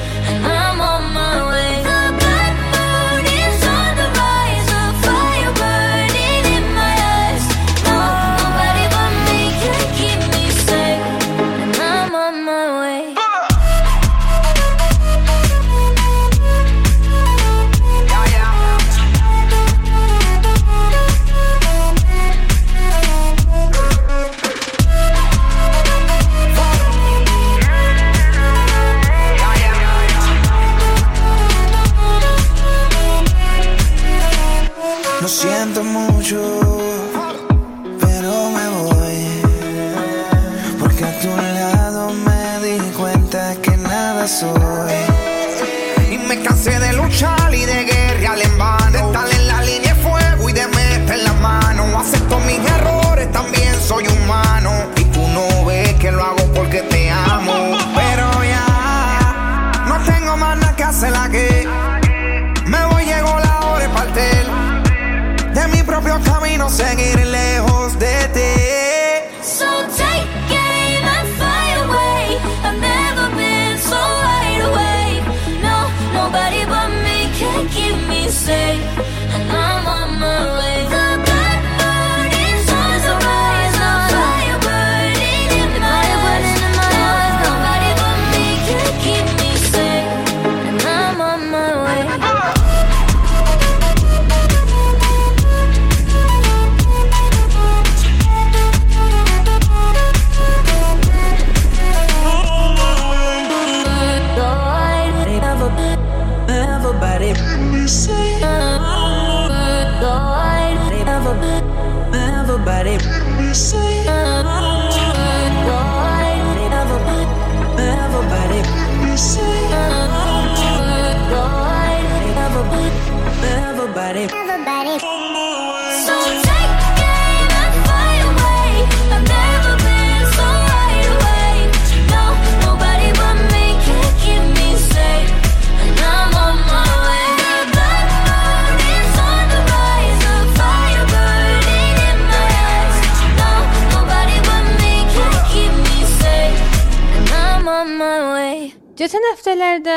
Keçən həftələrdə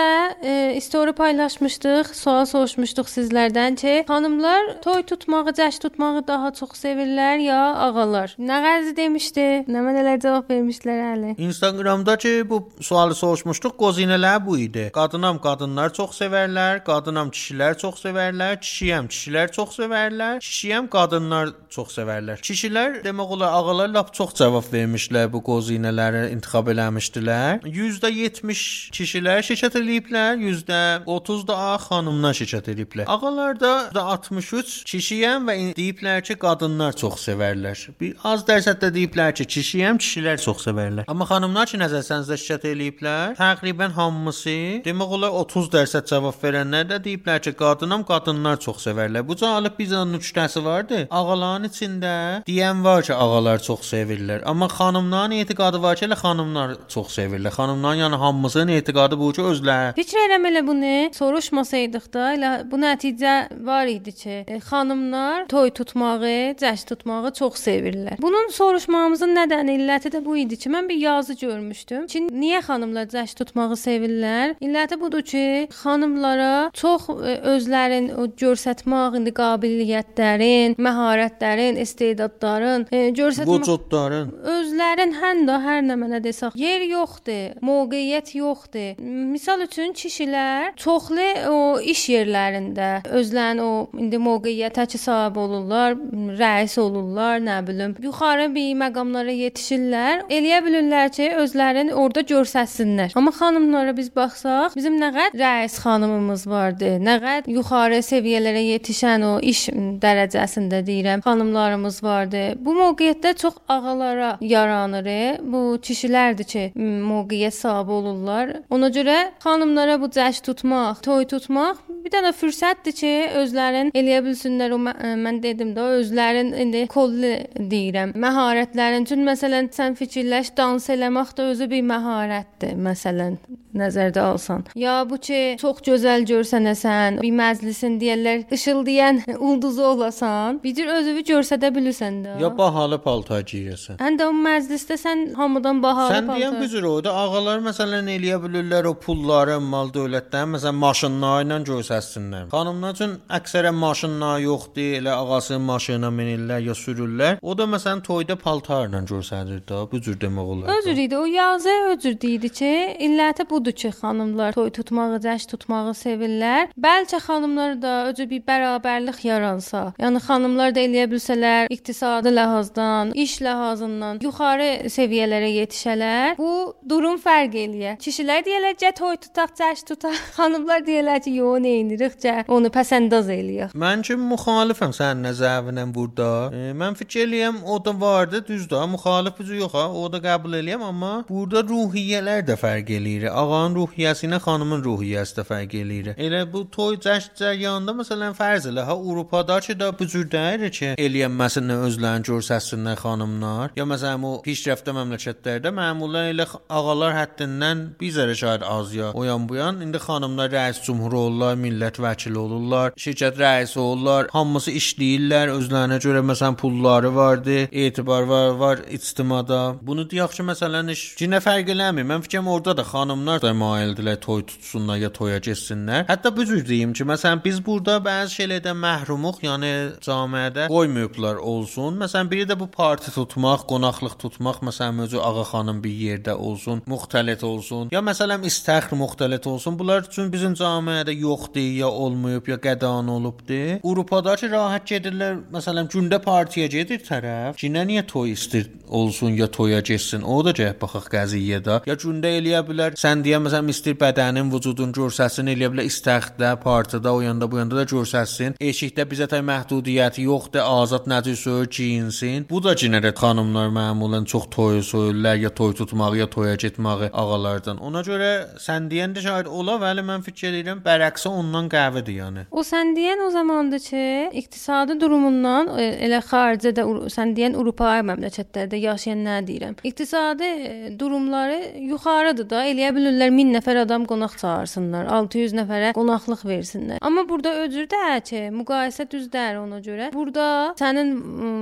e, story paylaşmışdıq, sual soruşmuşduq sizlərdən ki, xanımlar toy tutmağı, cəş tutmağı daha çox sevirlər ya ağalar? Nə qəzi demişdi? Nə mənələr cavab vermişlər hələ? Instagramda ki bu sualı soruşmuşduq, qozinələr bu idi. Qadınam qadınlar çox sevərlər, qadınam kişilər çox sevərlər, kişiyəm kişilər çox sevərlər, kişiyəm qadınlar çox sevərlər. Kişilər demək olar ağalar lap çox cavab vermişlər bu qozinələri intikhab eləmişdilər. %70 kişilər şirkət eləyiblər, %30 da xanımlar şirkət eləyiblər. Ağalarda da 63 kişiyəm və deyiblər ki, qadınlar çox sevərlər. Bir az dərəcədə deyiblər ki, kişiyəm, kişilər çox sevərlər. Amma xanımlar ki, nəzərsənizdə şirkət eləyiblər, təqribən hamısı, demək olar 30% cavab verənlər də deyiblər ki, qadınam, qadınlar çox sevərlər. Bu cəlib bizə nüktəsi vardı. Ağaların içində deyən var ki, ağalar çox sevirlər. Amma xanımların etiqadı var ki, elə xanımlar çox sevirlər. Xanımların yəni hamısının etiqadı bu ki, özləri Fikr eləmə elə bunu soruşmasaydıq da, elə bu nəticə var idi ki, e, xanımlar toy tutmağı, cəşn tutmağı çox sevirlər. Bunun soruşmağımızın nədəni, illəti də bu idi ki, mən bir yazı görmüşdüm ki, niyə xanımlar cəşn tutmağı sevirlər? İlləti budur ki, xanımlara çox e, özlərin o göstərmək indi qabiliyyətlərin, məharətlərin, istedadların e, göstərmək vücudların özlərin hən də hər nə mənə desək, yer yoxdur, mövqeyiyyət yoxdur. Misal üçün kişilər çoxlu o iş yerlərində özlərin o indi mövqeyiyyətə ki sahib olurlar, rəis olurlar, nə bilim, yuxarı bir məqamlara yetişirlər. Eləyə bilirlər ki, özlərini orada göstərsinlər. Amma xanımlara biz baxsaq, bizim nə qədər rəis xanımımız vardı, nə qədər yuxarı səviyyələrə yetişən o iş dərəcəsində deyirəm, xanımlarımız vardı. Bu mövqeyiyyətdə çox ağalara yaranır. Bu kişilərdir ki, mövqeyiyyət sahibi olurlar. Ona görə xanımlara bu cəşn tutmaq, toy tutmaq bir dənə fürsətdir ki, özlərin eləyə bilsinlər o mə- mən dedim də özlərin indi kollu deyirəm. Məharətlərin üçün məsələn sən fikirləş, dans eləmək də özü bir məharətdir, məsələn nəzərdə alsan. Ya bu ki, çox gözəl görsənəsən, bir məclisin deyirlər, işıldayan ulduzu olasan, bir cür özünü göstərə bilirsən də. ya bahalı paltar geyirsən. Həm də o məclisdə sən hamıdan bahalı Sən deyən paltar- büzür o da ağalar məsələn eləyə bilirlər o pulları, mal dövlətdən məsələn maşınları ilə göstərsinlər. Xanımlar üçün əksərən maşınlar yoxdur, elə ağası maşına minirlər ya sürürlər. O da məsələn toyda paltarla göstərir də, bu cür demək olar. Özür idi. O yazı özür deyirdi ki, illəti budur ki, xanımlar toy tutmağı, cəşn tutmağı sevirlər. Bəlkə xanımlar da özü bir bərabərlik yaransa, yəni xanımlar da eləyə bilsələr, iqtisadi ləhazdan, iş ləhazından yuxarı səviyyələrə yetişələr, bu durum fərq eləyər. Kişilər deyirlər ki, toy tutaq, cəşn tutaq. Xanımlar deyirlər ki, yo, nə edirik ki, onu pəsəndaz eləyək. Mən ki müxalifəm sənin nəzərinlə burada. E, mən fikir eləyəm o da vardı, düzdür. Müxalif bucu yox ha, o da qəbul eləyəm, amma burada ruhiyyələr də fərq eləyir. Ağanın ruhiyyəsi ilə xanımın ruhiyyəsi də fərq eləyir. Elə bu toy cəşn cəryanında məsələn fərz elə ha Avropada ki də bu cür deyir ki, eləyənməsini özlərini göstərsinlər xanımlar. Ya məsələn o pişrəftə məmləkətlərdə məmulən elə ağalar həddindən bir zərə şaid az ya. O yan bu yan indi xanımlar rəis cümhur olurlar, millət vəkili olurlar, şirkət rəisi olurlar. Hamısı işləyirlər, özlərinə görə məsələn pulları vardı, etibar var, var ictimada. Bunu deyək ki, məsələn iş cinə fərq eləmir. Mən fikrim orada da xanımlar da maildirlər toy tutsunlar ya toya getsinlər. Hətta bu cür deyim ki, məsələn biz burada bəzi şeylərdən məhrumuq, yəni cəmiyyədə qoymayıblar olsun. Məsələn biri də bu parti tutmaq, qonaqlıq tutmaq, məsələn özü ağa xanım bir yerdə olsun, müxtəlif olsun. Ya məsələn istəxr müxtəlif olsun. Bunlar üçün bizim cəmiyyədə yoxdur, ya olmayıb, ya qədan olubdur. Avropada ki rahat gedirlər. Məsələn gündə partiya gedir tərəf. Cinə niyə toy istir olsun ya toya getsin? O da gəl baxaq qəziyyədə. Ya gündə eləyə bilər. Sən deyə məsələn istir bədənin, vücudun görsəsin, eləyə bilər istəxdə, partidə, o yanda bu yanda da görsəsin. Eşikdə bizə tə məhdudiyyəti yoxdur, azad necə söz geyinsin. Bu da cinərət xanımlar məmulən çox toy söyürlər ya toy tutmağı ya toya getməyi ağalardan. Ona görə sən deyəndə şaid ola, vəli mən fikir edirəm bərəksi ondan qəvidir yəni. O sən deyən o zamandır ki, iqtisadi durumundan e, elə xaricdə Ur- sən deyən Avropa məmləkətlərdə yaşayan nə deyirəm. İqtisadi e, durumları yuxarıdır da. Eləyə bilirlər 1000 nəfər adam qonaq çağırsınlar, 600 nəfərə qonaqlıq versinlər. Amma burada özür də ki, müqayisə düzdər ona görə. Burada sənin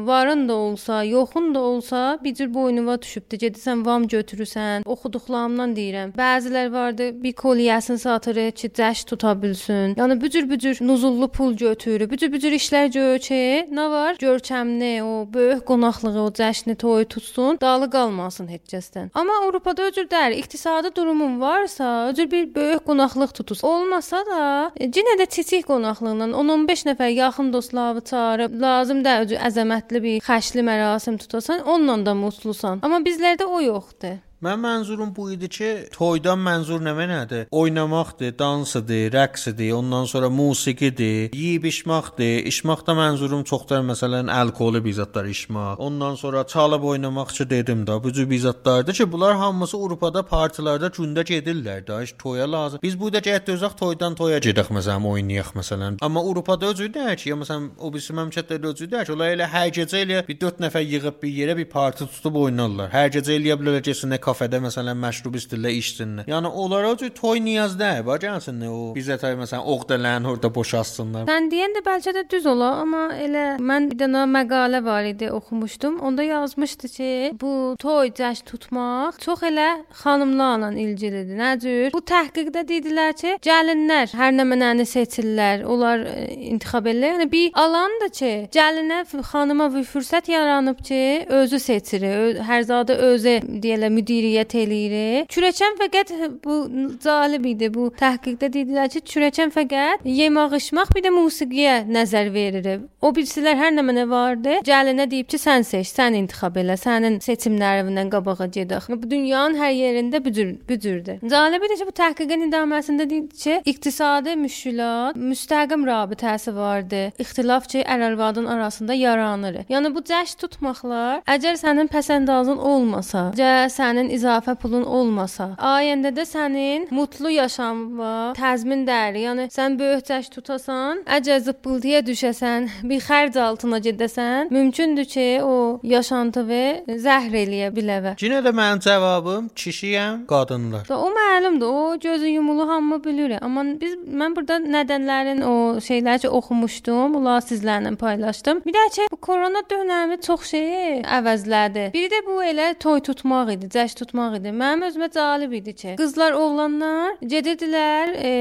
varın da olsa, yoxun da olsa, bir cür boynuna düşübdür. Gedirsən vam götürürsən. Oxuduqlarımdan deyirəm. Bəzilər vardı bir kolyəsini satır ki, cəş tuta bilsin. Yəni bu cür bu cür nuzullu pul götürür. Bu cür bu cür işlər ki, nə var? Görkəmli, o böyük qonaqlığı, o cəşni, toy tutsun, dalı qalmasın heç kəsdən. Amma Avropada öcür deyil, iqtisadi durumun varsa, öcür bir böyük qonaqlıq tutus. Olmasa da, yenə də kiçik qonaqlıqla 10-15 nəfər yaxın dostları çağırıb, lazım da öcür əzəmətli bir xəşli mərasim tutasan, onunla da mutlusan. Amma bizlərdə o yoxdur. Mən mənzurum bu idi ki, toydan mənzur nə nədir? Oynamaqdır, dansıdır, rəqsdir, ondan sonra musiqidir, yeyib içməkdir. İçməkdə mənzurum çoxdur, məsələn, alkohol bizatlar içmək. Ondan sonra çalıb oynamaq üçün dedim də, bu cür bizatlardır ki, bunlar hamısı Avropada partilərdə gündə gedirlər də, heç toya lazım. Biz burada gəl dözək toydan toya gedək məsələn, oynayaq məsələn. Amma Avropada özüdür ki, ya məsələn, o birisi məmləkətlərdə özüdür ki, onlar elə hər gecə elə bir 4 nəfər yığıb bir yerə bir parti tutub oynarlar. Hər gecə eləyə bilərlər ki, kafedə məsələn məşrub istirlər, içsinlər. Yəni onlara cür toy niyaz bax gəlsinlər o bizə tay məsələn oqdələn orada boşalsınlar. Sən deyən də bəlkə də düz ola, amma elə mən bir dənə məqalə var idi, oxumuşdum. Onda yazmışdı ki, bu toy cəşn tutmaq çox elə xanımlarla ilgilidir. Nə cür? Bu təhqiqdə dedilər ki, gəlinlər hər nə mənəni seçirlər, onlar e, intixab edirlər. Yəni bir alan da ki, gəlinə xanıma bir fürsət yaranıb ki, özü seçir. Ö hər zadə özü deyirlər müdiriyyət eləyir. Kürəkən fəqət bu cəlib idi. Bu təhqiqdə dedilər ki, kürəkən fəqət yemək içmək bir də musiqiyə nəzər verir. O birisilər hər nə mənə vardı. Gəlinə deyib ki, sən seç, sən intixab elə, sənin seçimlərindən qabağa gedək. Bu dünyanın hər yerində bu cür bu cürdür. Cəlibidir ki, bu təhqiqin idaməsində deyir ki, iqtisadi müşkülat müstəqim rabitəsi vardı. İxtilaf ki, ər-arvadın arasında yaranır. Yəni bu cəşn tutmaqlar, əgər sənin pəsəndazın olmasa, cə sənin izafə pulun olmasa, ayəndə də sənin mutlu yaşamğa təzmin dəyər. Yəni sən böyük cəşn tutasan, əgər zıppıltıya düşəsən, bir xərc altına gedəsən, mümkündür ki, o yaşantı və zəhr eləyə biləvə. Yenə də mənim cavabım kişiyəm, qadınlar. Da o məlumdur. O gözü yumulu hamı bilir. Amma biz mən burada nədənlərin o şeyləri ki oxumuşdum, bunları sizlərlə paylaşdım. Bir də ki bu korona dövrü çox şeyi əvəzlədi. Biri də bu elə toy tutmaq idi, cəşn tutmaq idi. Mənim özümə cəlib idi ki, qızlar, oğlanlar gedirdilər e,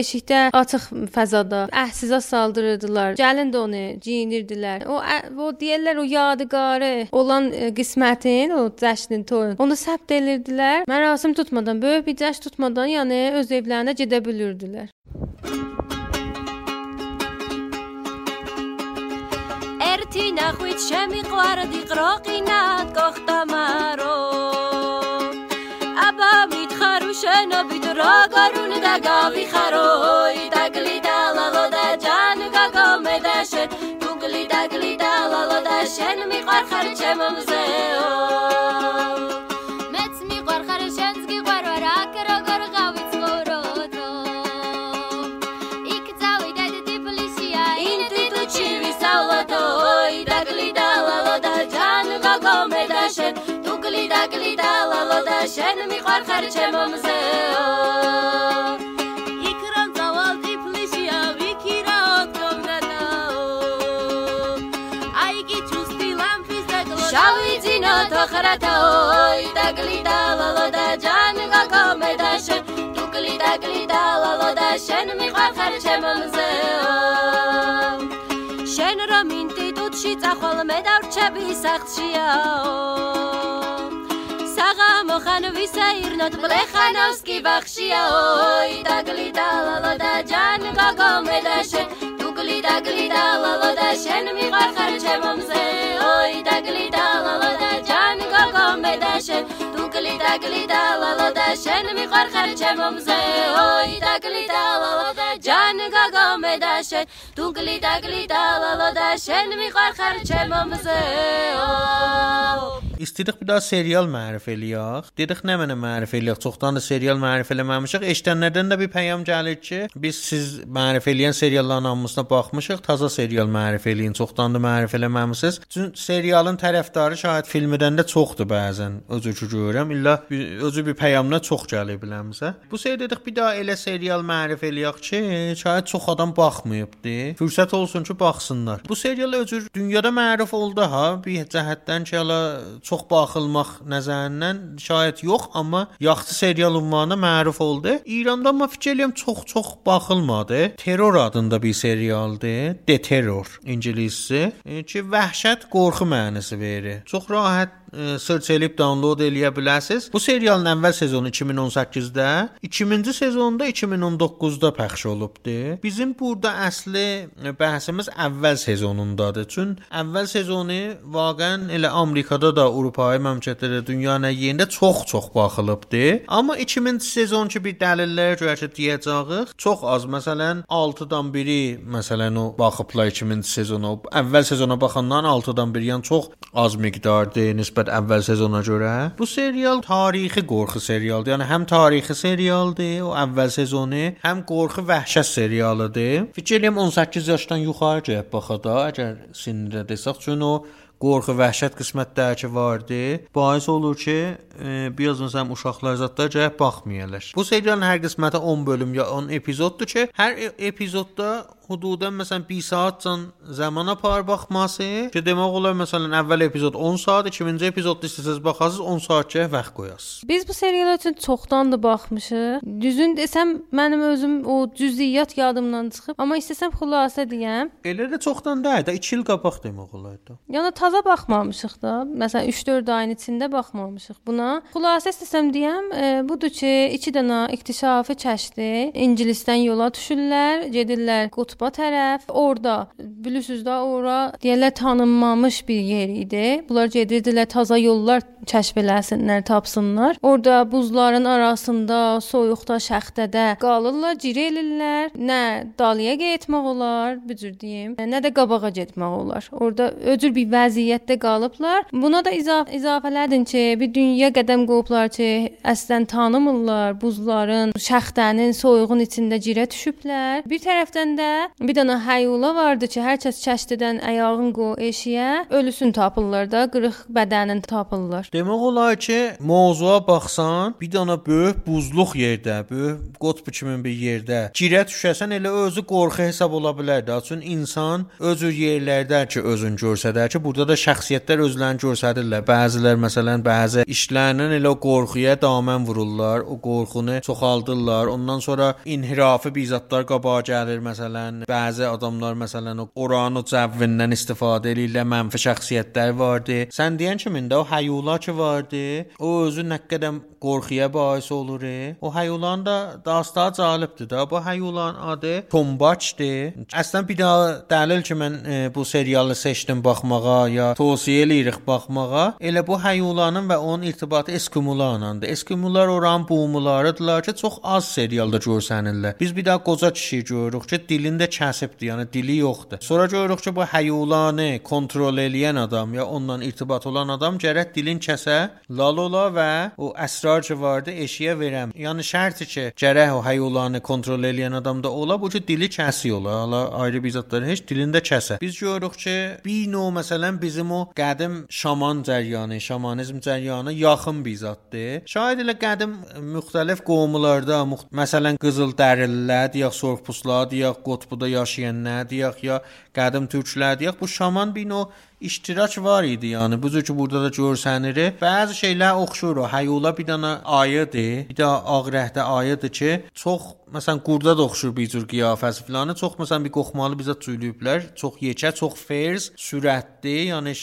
eşikdə açıq fəzada əhsizə saldırırdılar. Gəlin də onu geyinirdilər. O ə- o deyirlər o yadigarı olan e, qismətin, o cəşnin, toyun. Onu səbt edirdilər. Mərasim tutmadan, böyük bir cəşn tutmadan, yəni öz evlərinə gedə bilirdilər. ერთი ნახვით შემიყვარდი ყროყინად გოხტამარო აბა მითხარო შენობით როგორ უნდა გავიხაროი? და გლიდალალო და ჯან გაგომე და შენ. თუ გლიდაგლიდალალო და შენ მიყვარხარ ჩემო მზეო. მეც მიყვარხარ შენს გიყვარვა რა როგორ გავიცხოვრო შენ. თუ გლიდა გლიდა ლალო და შენ მიყვარხარ ჩემო მზეო შენ მიყარხარ ჩემო მზეო შენ რომ ინტიტუტში წახვალ მე დავრჩები სახლშიაო საღამო ხან ვისა ირნოთ ბლეხანავს კი ბახშია ოი დაგლიდა ლალა და ჯან გოგო მე და შენ. დუგლიდა გლიდა ლალა და შენ მიყარხარ ჩემო მზე ოი დაგლიდა შენ. დუკლი დაკლი დალალო და შენ მიყარხარ ჩემო მზე ოი დაკლი დალალო და ჯან გაგომე და შენ. დუკლი დაკლი დალალო და შენ მიყარხარ ჩემო მზე ოი İstəyirik bir daha serial mərif eləyək. Dedik nə mənə mərif eləyək. Çoxdan da serial mərif eləməmişik. Eşidənlərdən də bir peyam gəlir ki, biz siz mərif eləyən serialların hamısına baxmışıq. Taza serial mərif eləyin. Çoxdan da mərif eləməmisiniz. Çünki serialın tərəfdarı şahid filmindən də çoxdur bəzən. Özü ki görürəm. İlla özü bir peyamına çox gəlir biləmsə. Bu sey dedik bir daha elə serial mərif eləyək ki, şahid çox adam baxmayıbdı. Fürsət olsun ki, baxsınlar. Bu serial özü dünyada məruf oldu ha. Bir cəhətdən ki, hələ çox baxılmaq nəzərindən şayət yox, amma yaxşı serial ünvanına məruf oldu. İranda amma fikir eləyirəm çox-çox baxılmadı. Terror adında bir serialdır. The Terror ingiliscə, e, ki, vəhşət, qorxu mənası verir. Çox rahat search elib download eləyə bilərsiniz. Bu serialın əvvəl sezonu 2018-də, ikinci sezonda 2019-da pəxş olubdu. Bizim burada əsli bəhsimiz əvvəl sezonundadır. Çün əvvəl sezonu vaqəən elə Amerikada da, Avropa məmləkətlərdə, dünya nəğiyində çox-çox baxılıbdı. Amma 2000 sezon ki bir dəlillərə görə ki deyəcəyik, çox az. Məsələn, 6-dan biri məsələn o baxıblar 2000 sezona. Əvvəl sezona baxandan 6-dan biri, yəni çox az miqdardır nisbət əvvəl sezona görə. Bu serial tarixi qorxu serialdır. Yəni həm tarixi serialdır, o əvvəl sezonu, həm qorxu vəhşət serialıdır. Fikir edirəm 18 yaşdan yuxarı gəlib baxada, əgər sinirdə desək, çünki o qorxu vəhşət qismətləri ki vardı, bais olur ki, e, biraz məsələn uşaqlar zətlər gəlib baxmayalar. Bu serialın hər qisməti 10 bölüm ya 10 epizoddur ki, hər epizodda hududən məsələn 1 saatcan zaman apar baxması, ki demək olar məsələn əvvəl epizod 10 saat, ikinci epizodda istəsəz baxasınız 10 saatca vaxt qoyasınız. Biz bu seriala üçün çoxdandır baxmışıq. Düzün desəm mənim özüm o cüziyyat yadımdan çıxıb, amma istəsəm xülasə deyəm. Elə də çoxdan deyil, də 2 il qabaq demək olar da. Yəni taza baxmamışıq da. Məsələn 3-4 ayın içində baxmamışıq buna. Xülasə istəsəm deyəm, e, budur ki, 2 dənə iktişafi kəşfi İngilisdən yola düşürlər, gedirlər qutba tərəf. Orda bilirsiniz də, ora deyirlər tanınmamış bir yer idi. Bunlar gedirdilər taza yollar kəşf eləsinlər, tapsınlar. Orda buzların arasında, soyuqda, şəxtədə qalırlar, cirə elirlər. Nə dalıya getmək olar, bu cür deyim, nə də qabağa getmək olar. Orda öcür bir vəziyyətdə qalıblar. Buna da izaf izafələdin ki, bir dünya qədəm qoyublar ki, əslən tanımırlar buzların, şəxtənin, soyuğun içində cirə düşüblər. Bir tərəfdən də bir dənə həyula vardı ki, hər kəs kəşfdən ayağın qo eşiyə, ölüsün tapırlar da, qırıq bədənin tapırlar. Demək olar ki, mövzuya baxsan, bir dənə böyük buzluq yerdə, böyük qutb kimi bir yerdə girə düşəsən elə özü qorxu hesab ola bilər də. Çünki insan öz yerlərdə ki, özün görsədər ki, burada da şəxsiyyətlər özlərini göstərirlər. Bəzilər məsələn bəzi işlərdən elə qorxuya damən vururlar, o qorxunu çoxaldırlar. Ondan sonra inhirafi bizatlar qabağa gəlir məsələn. Bəzi adamlar məsələn o oranı cəvvindən istifadə edirlər, mənfi şəxsiyyətlər vardı. Sən deyən kimi də o həyula ki vardı, o özü nə qədər qorxuya bais olur. e. O həyulan da dastana cəlibdir də. Bu həyulan adı Tombaçdır. Əslən bir daha dəlil ki mən e, bu serialı seçdim baxmağa ya tövsiyə eləyirik baxmağa. Elə bu həyulanın və onun irtibatı Eskimolarlandır. Eskimolar oran bumularıdırlar ki, çox az serialda görsənirlər. Biz bir daha qoca kişi görürük ki, dilində kəsibdir, yəni dili yoxdur. Sonra görürük ki, bu həyulanı kontrol eləyən adam ya onunla irtibat olan adam gərək dilin kəsə, lalola və o əsrar ki vardı eşiyə verəm. Yəni şərti ki, gərək o həyulanı kontrol eləyən adam da ola, bu ki dili kəsiyor. Hala ayrı bir zatları heç dilində kəsə. Biz görürük ki, bir növ məsələn bizim o qədim şaman cəryanı, şamanizm cəryanı yaxın bir zatdır. Şayad elə qədim müxtəlif qovumlarda, müxt məsələn qızıl dərililər, deyək sorxpuslar, deyək qutbuda yaşayanlar, deyək ya qədim türklər, deyək. Bu şaman bir növ iştirak var idi. Yəni bu cür ki burada da görsənir. Bəzi şeylər oxşur. Həyula bir dənə ayıdır. Bir də ağrəhdə ayıdır ki, çox məsələn qurda da oxşur bir cür qiyafəsi filanı. Çox məsələn bir qoxmalı bizə cüylüyüblər. Çox yekə, çox fers, sürətli. Yəni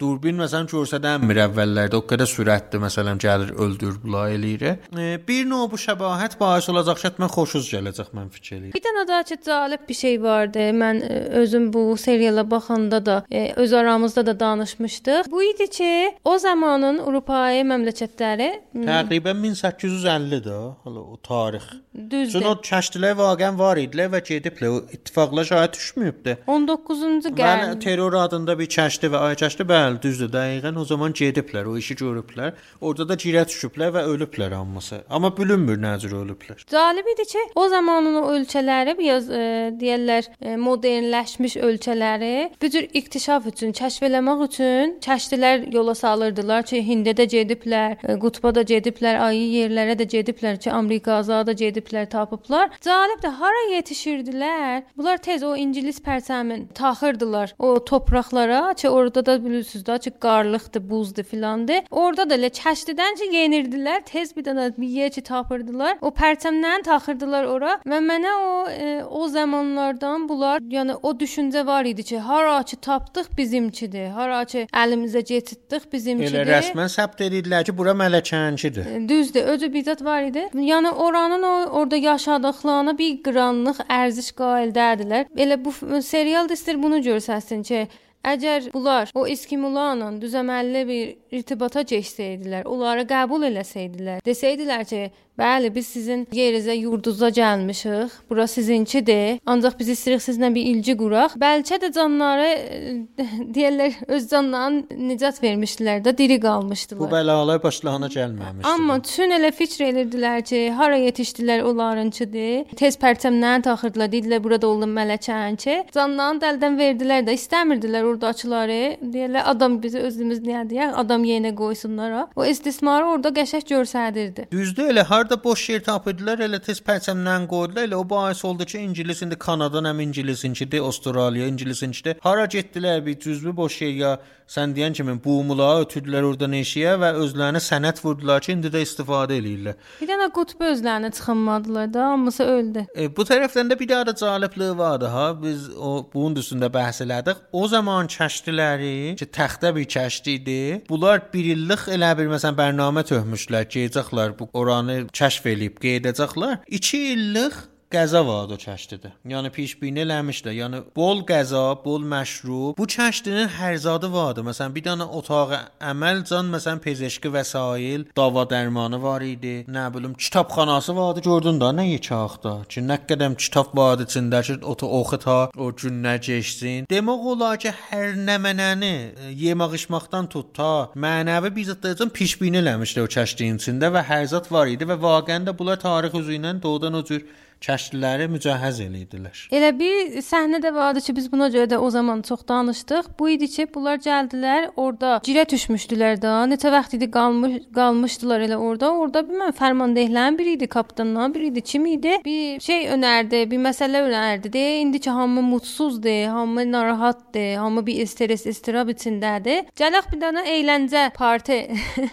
durbin məsələn görsədənmir əvvəllərdə. O qədər sürətli məsələn gəlir öldür bula eləyir. E, bir növ bu şəbahət bais olacaq ki, mən xoşuz gələcək mən fikir eləyirəm. Bir dənə daha ki, cəlib bir şey vardı. Mən e, özüm bu seriala baxanda da e, öz aramızda da danışmışdıq. Bu idi ki, o zamanın Avropayi məmləkətləri m, Təqribən 1850-dir hala o tarix. düzdür. Çünki o kəşflər vaqəən var idilər və gediblər. İttifaqla şahid düşməyibdi. 19-cu Bəli, qərin terror adında bir kəşfi və ay kəşfi bəli, düzdür. Dəqiqən o zaman gediblər, o işi görüblər. Orada da girə düşüblər və ölüblər hamısı. Amma bilinmir nə cür ölüblər. Cəlib idi ki, o zamanın o ölkələri biraz e, deyirlər e, modernləşmiş ölkələri bu cür inkişaf üçün, kəşf eləmək üçün kəşflər yola salırdılar ki, Hində də gediblər, e, qutba da gediblər, ayı yerlərə də gediblər ki, Amerika azada gediblər, tapıblar. Cəlib də hara yetişirdilər? Bunlar tez o İngilis pərsəmin taxırdılar o torpaqlara ki, orada da bilirsiniz də ki, qarlıqdır, buzdur filandır. Orada da elə kəşfdən ki, yenirdilər, tez bir dənə bir yer ki, tapırdılar. O pərçəmdən taxırdılar ora və mənə o e, o zamanlardan bunlar, yəni o düşüncə var idi ki, hara ki tapdıq bizimkidir. Bizimkidir. Hara ki əlimizə keçirtdik Elə bizimkidir. rəsmən səbt edildilər ki, bura Mələkənçidir. Düzdür, özü bizzat var idi. Yəni oranın o orada yaşadıqlarına bir qranlıq ərziş qaildədirlər. Elə bu serial da istir bunu görsəsin ki, Əgər bunlar o Eskimolarla düzəməlli bir irtibata keçsəydilər, onları qəbul eləsəydilər, desəydilər ki, bəli, biz sizin yerinizə, yurdunuza gəlmişik. Bura sizinkidir. Ancaq biz istəyirik sizlə bir ilgi quraq. Bəlkə də canları e, deyirlər öz canlarını nicat vermişdilər də, diri qalmışdılar. Bu bəlalar başlarına gəlməmişdi. Amma tün elə fikr edirdilər ki, hara yetişdilər onlarınçıdır. Tez pərçəmdən taxırdılar, dedilər burada olun mələkənçi. Canlarını dəldən verdilər də, istəmirdilər oradakıları. Deyirlər adam bizi özümüz niyə deyək, adam yenə qoysunlar. O istismarı orada qəşəng göstərirdi. Düzdür, elə harda boş yer tapırdılar, elə tez pərçəmdən qoydular. Elə o bahis oldu ki, ingilis indi Kanadan həm ingilisinkidir, Avstraliya ingilisinkidir. Hara getdilər bir cüzbü boş yer ya sən deyən kimi buğumula ötürdülər orada neşiyə və özlərinə sənət vurdular ki, indi də istifadə eləyirlər. Bir dənə qutb özlərinə çıxınmadılar da, hamısı öldü. E, bu tərəfdən də bir daha da calibliyi vardı ha. Biz o bunun üstündə bəhs elədik. O zaman kəştiləri ki, təxtə bir kəşti idi. Bunlar bir illik elə bir məsələn bərnamə töhmüşlər ki, gedəcəklər bu oranı kəşf eləyib qeydəcəklər. 2 illik qəza vardı o kəştidə. Yəni pişbini eləmişlər. Yəni bol qəza, bol məşrub. Bu kəştinin hər zadı vardı. Məsələn bir dənə otağı əməl can məsələn pezişki vəsail, dava dərmanı var idi. Nə bilim kitabxanası vardı. Gördün də nə yekağda. Ki nə qədəm kitab vardı içində ki, o oxuta, o gün nə keçsin. Demək olar ki, hər nə mənəni yemək içməkdən tut ta mənəvi bizzətdən pişbini eləmişlər o kəştin içində və hər zat var idi və vaqəən də bunlar tarix üzü ilə doğrudan o cür kəştiləri mücəhəz eləyirdilər. Elə bir səhnə də vardı ki, biz buna görə də o zaman çox danışdıq. Bu idi ki, bunlar gəldilər, orada girə düşmüşdülər də. Neçə vaxt idi qalmış qalmışdılar elə orada. Orada bilməm fərmandehlərin biri idi, kapitandan biri idi, kim idi? Bir şey önərdi, bir məsələ önərdi. De, indi ki hamı mutsuzdur, hamı narahatdır, hamı bir stres, istirab içindədir. Gələk bir dənə əyləncə parti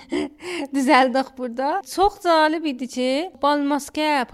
düzəldik burada. Çox cəlib idi ki, bal maskə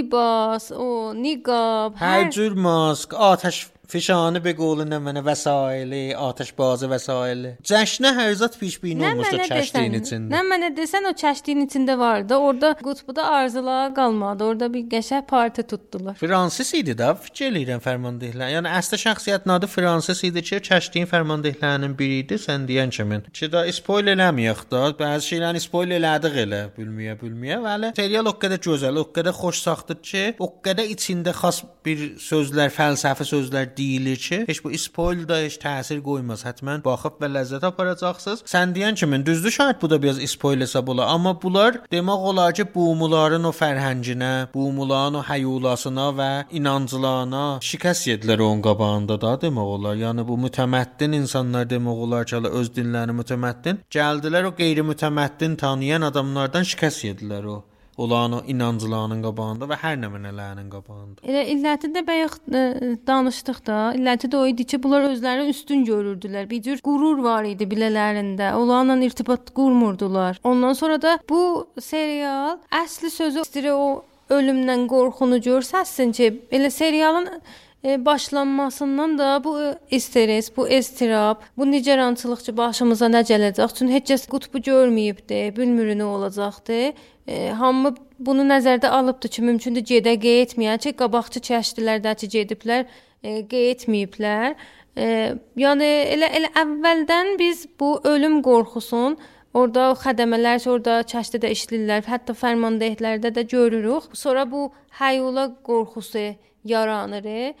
partisinə libas, o niqab, Hər cür mask, atəş fişanı به قول نمنه وسایلی آتش باز وسایلی جشنə hər zat pişbini Nə olmuşdu mənə kəştiyin desən, içində. nə mənə desən o kəştiyin içində vardı. Orada qutbuda arzular qalmadı. Orada bir qəşəng parti tutdular. Fransız idi də, fikir eləyirəm fərmandehlər. Yəni əsl şəxsiyyətin adı Fransız idi ki, kəştiyin fərmandehlərinin biri idi, sən deyən kimi. Ki da spoil eləməyək də, bəzi şeyləri spoil elədik elə, bilməyə, bilməyə. Bəli, serial o qədər gözəl, o qədər xoş saxtdır ki, o qədər içində xas bir sözlər, fəlsəfi sözlər deyilir ki, heç bu spoil da heç təsir qoymaz. Həttəmən baxıb və ləzzət aparacaqsınız. Sən deyən kimi düzdür, şayad bu da biraz spoil hesab ola, amma bunlar demək olar ki, bumuların o fərhənginə, bumuların o həyulasına və inanclarına şikəst yedilər onun qabağında da demək olar. Yəni bu mütəməddin insanlar demək olar ki, öz dinlərini mütəməddin gəldilər o qeyri-mütəməddin tanıyan adamlardan şikəst yedilər o olan o inanclarının qabağında və hər nə mənələrinin qabağında. Elə illəti də bayaq ə, danışdıq da. İlləti də o idi ki, bunlar özlərini üstün görürdülər. Bir cür qürur var idi bilələrində. Onlarla irtibat qurmurdular. Ondan sonra da bu serial əsli sözü istəyir o ölümdən qorxunu görsəsin ki, elə serialın e, başlanmasından da bu e, stres, bu estirab, bu nigerançılıqçı başımıza nə gələcək? Çünki heç kəs qutbu görməyibdi, bilmir nə olacaqdı. E, hamı bunu nəzərdə alıbdı ki, mümkündür gedə getməyən ki, qabaqçı kəştilərdəki gediblər, e, getməyiblər. E, yəni elə elə əvvəldən biz bu ölüm qorxusun Orda xədəmələr, orada kəştdə də işləyirlər, hətta fərmandehlərdə də görürük. Sonra bu həyula qorxusu yaranır. E,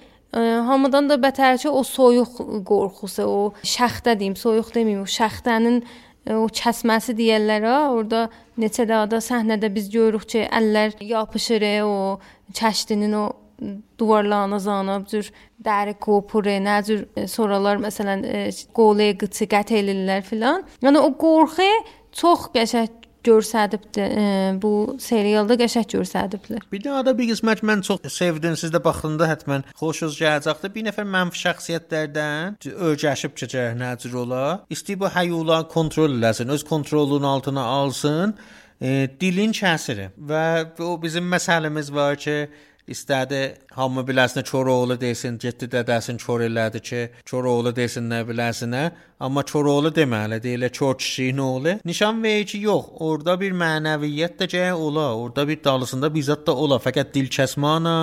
hamıdan da bətər ki, o soyuq qorxusu, o şəxtə deyim, soyuq deməyim, o şəxtənin e, o kəsməsi deyirlər ha. Orda neçə dəfə səhnədə biz görürük ki, əllər yapışır e, o kəştinin o divarlarına zanıb cür dəri qopur, nə cür e, sonralar məsələn e, qolu qıçı qət elirlər filan. Yəni o qorxu çox qəşəng görsədibdi. E, bu serialda qəşəng görsədiblər. Bir daha da bir qismət mən çox sevdim. Siz də baxdığında həttəmən xoşunuz gələcəkdir. Bir nəfər mənfi şəxsiyyətlərdən öyrəşib keçər nəcür ola. İstəyir bu həyula kontrol eləsin, öz kontrolunun altına alsın. E, dilin kəsiri və o bizim məsələmiz var ki, İstədi hamı biləsinə Koroğlu desin, getdi dədəsin kor elədi ki, Koroğlu desin nə biləsinə, amma Koroğlu deməli deyilə kor kişinin oğlu. Nişan verir ki, yox, orada bir mənəviyyət də gərək ola, orada bir dalısında bizzat da ola, fəqət dil kəsmanla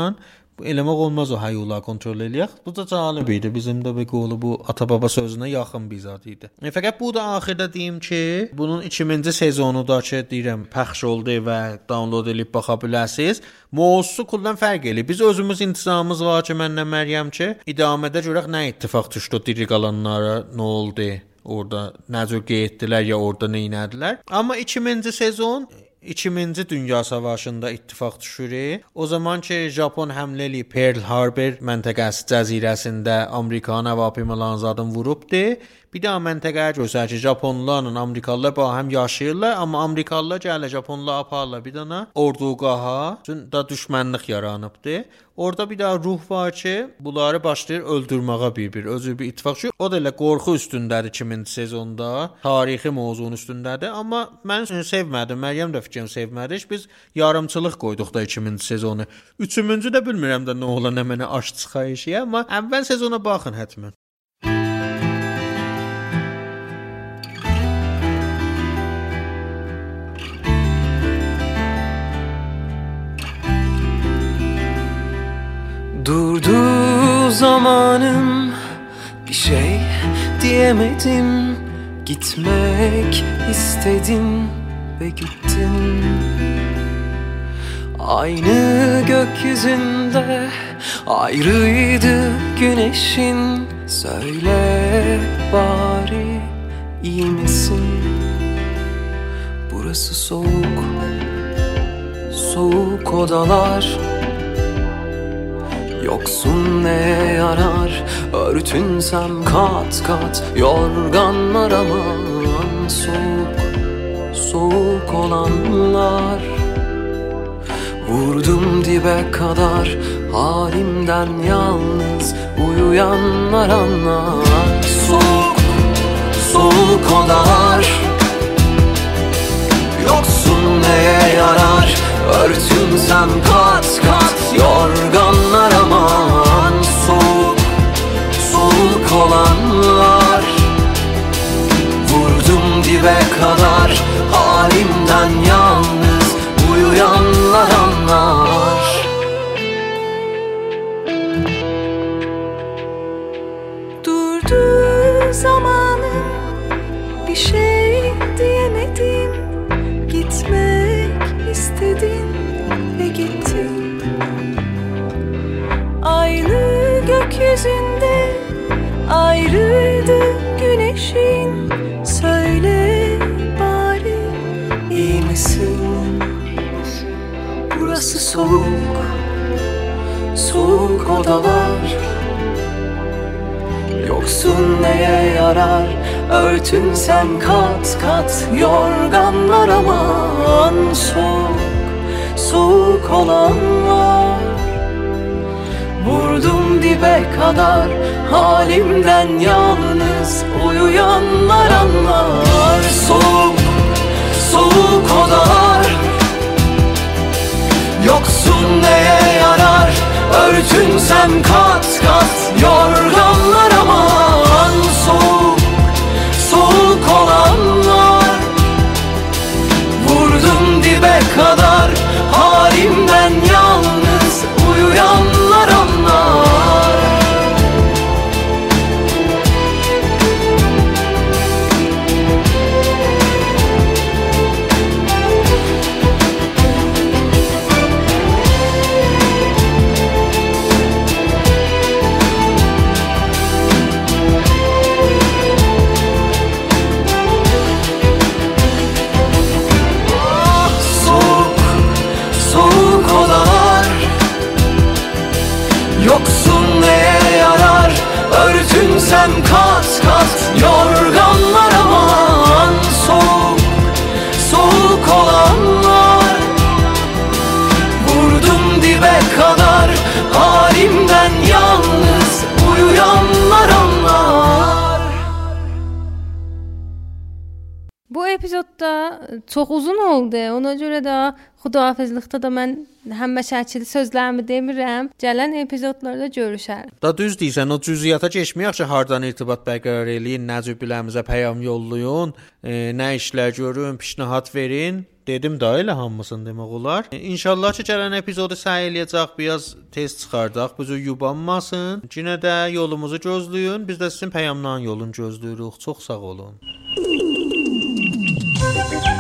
eləmək olmaz o hayula kontrol eləyək. Bu da cəlib idi. Bizim də bir qolu bu ata-baba sözünə yaxın bir zad idi. E, fəqət bu da axırda deyim ki, bunun 2-ci sezonu da ki, deyirəm, pəxş oldu və download edib baxa bilərsiniz. Mövzusu kullan fərq eləyir. Biz özümüz intizamımız var ki, mənlə Məryəm ki, idamədə görək nə ittifaq düşdü diri qalanlara, nə oldu? Orada nə cür getdilər ya orada nə etdilər. Amma 2-ci sezon 2000-ci Dünya Savaşında ittifaq düşür. O zaman ki Japon həmlə eləyib Pearl Harbor məntəqəsi cəzirəsində Amerikanın hava piymalarını zadım vurubdu. Bir daha məntəqəyə göstərir ki, Japonlarla Amerikalılar ba həm yaşayırlar, amma Amerikalılar gəlir Japonlar aparırlar bir dənə ordugaha, üçün da düşmənlik yaranıbdı. Orada bir daha ruh var ki, bunları başlayır öldürməyə bir-bir. Özü bir ittifaq ki, o da elə qorxu üstündədir 2000 sezonda, tarixi mövzunun üstündədir, amma mən sevmədim. Məryəm də fikrini sevmədi. Biz yarımçılıq qoyduq da 2000 sezonu. Üçüncü də bilmirəm də nə ola, nə mənə aş çıxayışı, amma əvvəl sezona baxın həttəmən. Durdu zamanım bir şey diyemedim. Gitmek istedim ve gittim. Aynı gökyüzünde ayrıydı güneşin. Söyle bari iyi misin? Burası soğuk, soğuk odalar Yoksun neye yarar? Örtünsem kat kat Yorganlar aman Soğuk, soğuk olanlar. Vurdum dibe kadar Halimden yalnız Uyuyanlar anlar. Soğuk, soğuk odalar. Yoksun neye yarar Örtünsem kat kat Yorganlar aman Soğuk, soğuk olanlar. Vurdum dibe kadar Halimden yalnız Uyuyanlar anlar. Durdu zamanım bir şey gökyüzünde ayrıydı güneşin. Söyle bari İyi misin? Burası soğuk Soğuk odalar. Yoksun neye yarar? Örtünsem kat kat Yorganlar aman Soğuk, soğuk olanlar Vurdum dibe kadar Halimden yalnız Uyuyanlar anlar. Soğuk, soğuk odalar Yoksun neye yarar? Örtünsem kat kat Yorganlar aman. Soğuk, soğuk olanlar. Vurdum dibe kadar Halimden yalnız çox uzun oldu. Ona görə də xudahafizlikdə də mən həmişəki sözlərimi demirəm. Gələn epizodlarda görüşərik. Da düz deyirsən, o cüziyyata keçməyək ki, hardan irtibat bərqərar eləyin, nəcüblərimizə peyam yollayın, e, nə işlər görün, pişnahat verin. Dedim da elə hamısını demək olar. E, İnşallah ki, gələn epizodu səy eləyəcək, biraz tez çıxardaq. Bu cür yubanmasın. Yenə də yolumuzu gözləyin. Biz də sizin peyamların yolunu gözləyirik. Çox sağ olun. Thank you.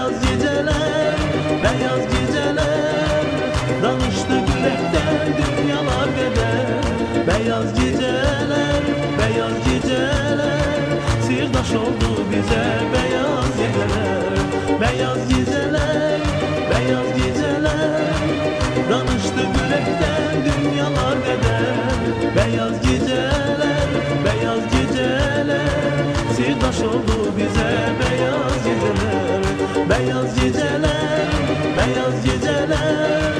Beyaz geceler, beyaz geceler Danıştı yürekten dünyalar bedel. Beyaz geceler, beyaz geceler Sirdaş oldu bize beyaz geceler. Beyaz geceler, beyaz geceler Danıştı yürekten dünyalar bedel. Beyaz geceler, beyaz geceler Sirdaş oldu bize beyaz geceler Beyaz geceler, beyaz geceler.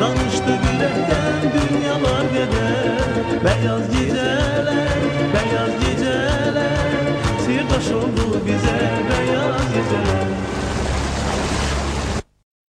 Danıştı yürekten dünyalar gider Beyaz geceler, beyaz geceler. Sirdaş oldu bize beyaz geceler.